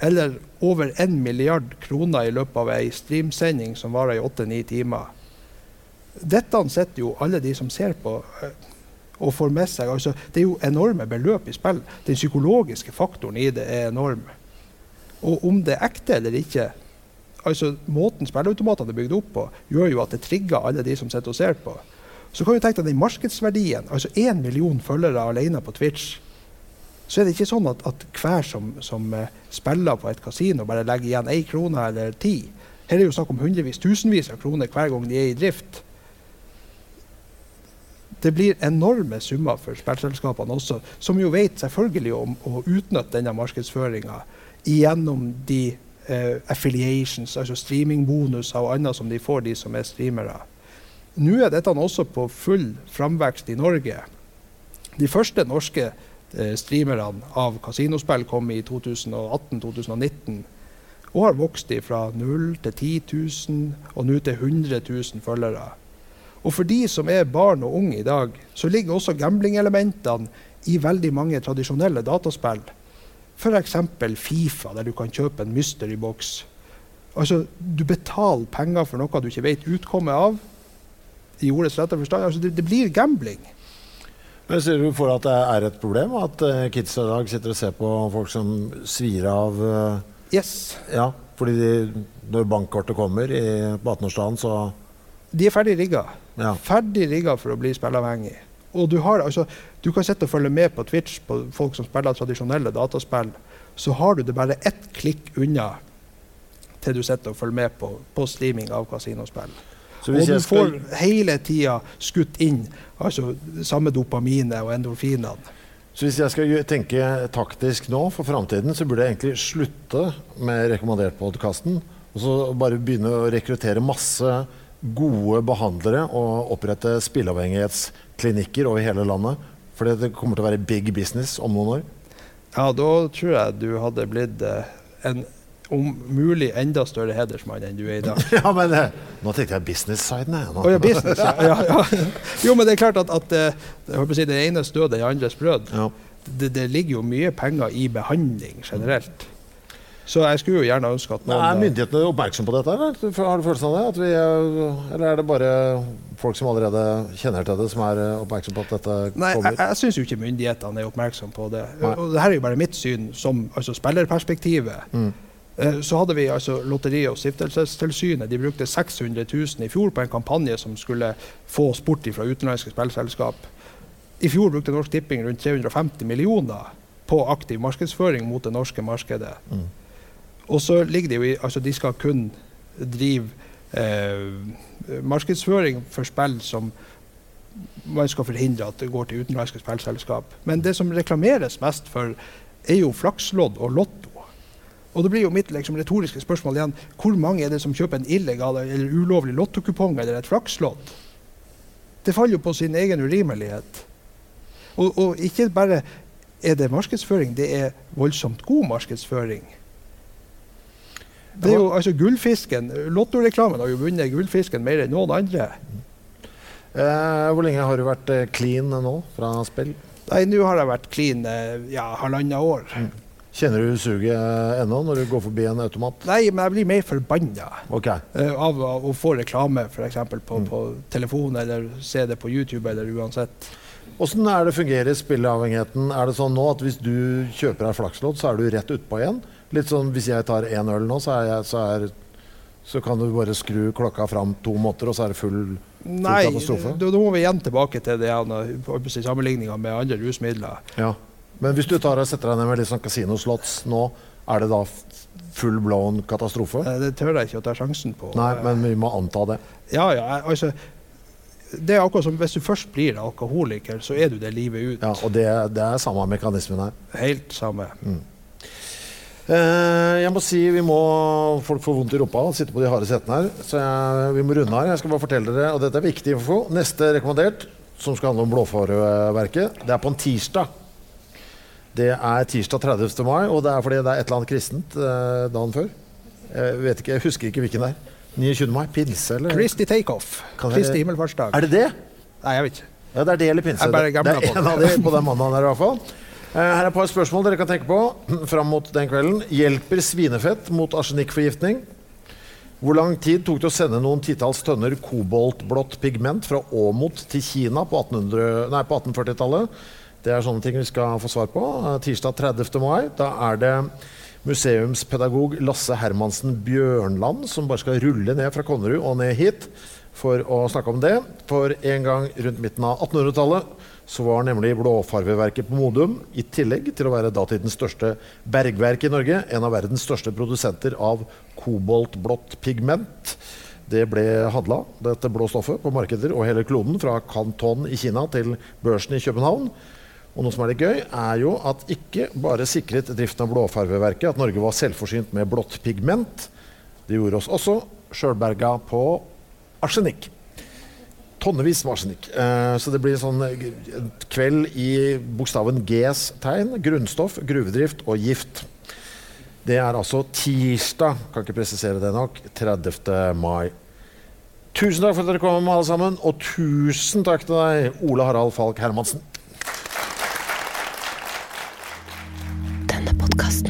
Eller over 1 milliard kroner i løpet av ei streamsending som varer i 8-9 timer. Dette setter jo alle de som ser på, eh, og får med seg. Altså, det er jo enorme beløp i spill. Den psykologiske faktoren i det er enorm. Og om det er ekte eller ikke altså Måten spilleautomatene er bygd opp på, gjør jo at det trigger alle de som sitter og ser på. Så kan du tenke deg den markedsverdien. Altså én million følgere alene på Twitch. Så er det ikke sånn at, at hver som, som uh, spiller på et kasino, bare legger igjen én krone eller ti. Her er det jo snakk om hundrevis, tusenvis av kroner hver gang de er i drift det blir enorme summer for spillselskapene også, som jo vet selvfølgelig om å utnytte denne markedsføringa gjennom de eh, affiliations, altså streamingbonuser og annet som de får, de som er streamere. Nå er dette også på full framvekst i Norge. De første norske eh, streamerne av kasinospill kom i 2018-2019 og har vokst fra 0 til 10 000 og nå til 100 000 følgere. Og for de som er barn og unge i dag, så ligger også gamblingelementene i veldig mange tradisjonelle dataspill. F.eks. Fifa, der du kan kjøpe en mystery box. Altså, du betaler penger for noe du ikke vet utkommet av. I ordets rette forstand. Altså, det, det, blir gambling. Men Ser du for at det er et problem at kidsa kids i dag sitter og ser på folk som svir av uh, Yes. Ja, fordi de, når bankkortet kommer i, på 18-årsdagen, så De er ferdig rigga. Ja. Ferdig rigga for å bli spilleavhengig. Og du, har, altså, du kan sitte og følge med på Twitch på folk som spiller tradisjonelle dataspill. Så har du det bare ett klikk unna til du sitter og følger med på, på streaming av kasinospill. Og du skal... får hele tida skutt inn altså, samme dopaminet og endorfinene. Så hvis jeg skal tenke taktisk nå for framtiden, så burde jeg egentlig slutte med rekommandert-podkasten. Og så bare begynne å rekruttere masse gode behandlere og opprette spilleavhengighetsklinikker over hele landet? For det kommer til å være big business om noen år? Ja, da tror jeg du hadde blitt eh, en om mulig enda større hedersmann enn du er i dag. (laughs) ja, men eh, Nå tenkte jeg business-siden. Oh, ja, business, ja, ja. Jo, men det er klart at, at eh, si, det enes død, den andres brød. Ja. Det, det, ligger jo mye penger i behandling generelt. Så jeg skulle jo gjerne ønske at noen Er myndighetene oppmerksom på dette? Eller? Har du følelsen av det? Vi, eller er det bare folk som allerede kjenner til det, som er oppmerksomme oppmerksom på at dette Nei, kommer? Jeg, jeg syns jo ikke myndighetene er oppmerksom på det. Nei. Og Dette er jo bare mitt syn som altså spillerperspektivet. Mm. Eh, så hadde vi altså Lotteri- og stiftelsestilsynet. De brukte 600 000 i fjor på en kampanje som skulle få sport fra utenlandske spillselskap. I fjor brukte Norsk Tipping rundt 350 millioner på aktiv markedsføring mot det norske markedet. Mm. Og så ligger det jo i Altså, de skal kun drive eh, markedsføring for spill som man skal forhindre at det går til utenlandske spillselskap. Men det som reklameres mest for, er jo flakslodd og lotto. Og det blir jo mitt liksom, retoriske spørsmål igjen hvor mange er det som kjøper en illegal eller ulovlig lottokupong eller et flakslodd? Det faller jo på sin egen urimelighet. Og, og ikke bare er det markedsføring, det er voldsomt god markedsføring. Det er jo altså Gullfisken. Lottoreklamen har jo vunnet Gullfisken mer enn noen andre. Eh, hvor lenge har du vært eh, clean nå fra spill? Nei, Nå har jeg vært clean eh, ja, halvannet år. Mm. Kjenner du suget eh, ennå når du går forbi en automat? Nei, men jeg blir mer forbanna okay. uh, av, å få reklame f.eks. På, mm. på telefon eller se det på YouTube eller uansett. Hvordan er det fungerer spilleavhengigheten? Er det sånn nå at hvis du kjøper deg flakslodd, så er du rett utpå igjen? Litt sånn hvis jeg tar én øl nå, så, jeg, så, er, så, kan du bare skru klokka fram to måter, og så er det full, full Nei, katastrofe? Nei, da må vi igjen tilbake til det sammenligninga med andre rusmidler. Ja. Men hvis du tar og setter deg ned med litt sånn kasinoslots nå, er det da full blown katastrofe? Det tør jeg ikke å ta sjansen på. Nei, men vi må anta det. Ja, ja, altså det er akkurat som Hvis du først blir alkoholiker, så er du det livet ut. Ja, Og det, det er samme mekanismen her? Helt samme. Mm. Eh, jeg må si vi må Folk får vondt i rumpa og sitter på de harde setene her. Så jeg, vi må runde her. Jeg skal bare fortelle dere, og dette er viktig info. Neste rekommandert, som skal handle om Blåfareverket, det er på en tirsdag. Det er tirsdag 30. mai, og det er fordi det er et eller annet kristent eh, dagen før. Jeg vet ikke, jeg husker ikke hvilken det er. 29. mai? Pinse, eller? Kristi takeoff. Kristi himmelfartsdag. Er det det? Nei, jeg vet ikke. Ja, det er det eller pinse. Det er en av de på den mandagen her i hvert fall. Eh, Her er et par spørsmål dere kan tenke på (clears throat) fram mot den kvelden. Hjelper svinefett mot arsenikkforgiftning? Hvor lang tid tok det å sende noen titalls tønner koboltblått pigment fra Åmot til Kina på 1800 nei, på 1840-tallet? Det er sånne ting vi skal få svar på. Eh, Tirsdag 30. mai. Da er det museumspedagog Lasse Hermansen Bjørnland som bare skal rulle ned fra Konnerud og ned hit for å snakke om det. For en gang rundt midten av 1800-tallet så var nemlig Blåfarveverket på Modum, i tillegg til å være datidens største bergverk i Norge, en av verdens største produsenter av koboltblått pigment. Det ble handla, dette blå stoffet, på markeder og hele kloden, fra Canton i Kina til børsen i København. Og noe som er litt gøy, er jo at ikke bare sikret driften av Blåfarveverket at Norge var selvforsynt med blått pigment. Det gjorde oss også sjølberga på arsenikk. Tonnevis med arsenikk. Eh, så det blir sånn eh, kveld i bokstaven Gs tegn. Grunnstoff, gruvedrift og gift. Det er altså tirsdag, kan ikke presisere det nok, 30. mai. Tusen takk for at dere kom, alle sammen. Og tusen takk til deg, Ole Harald Falk Hermansen. Denne podkasten er produsert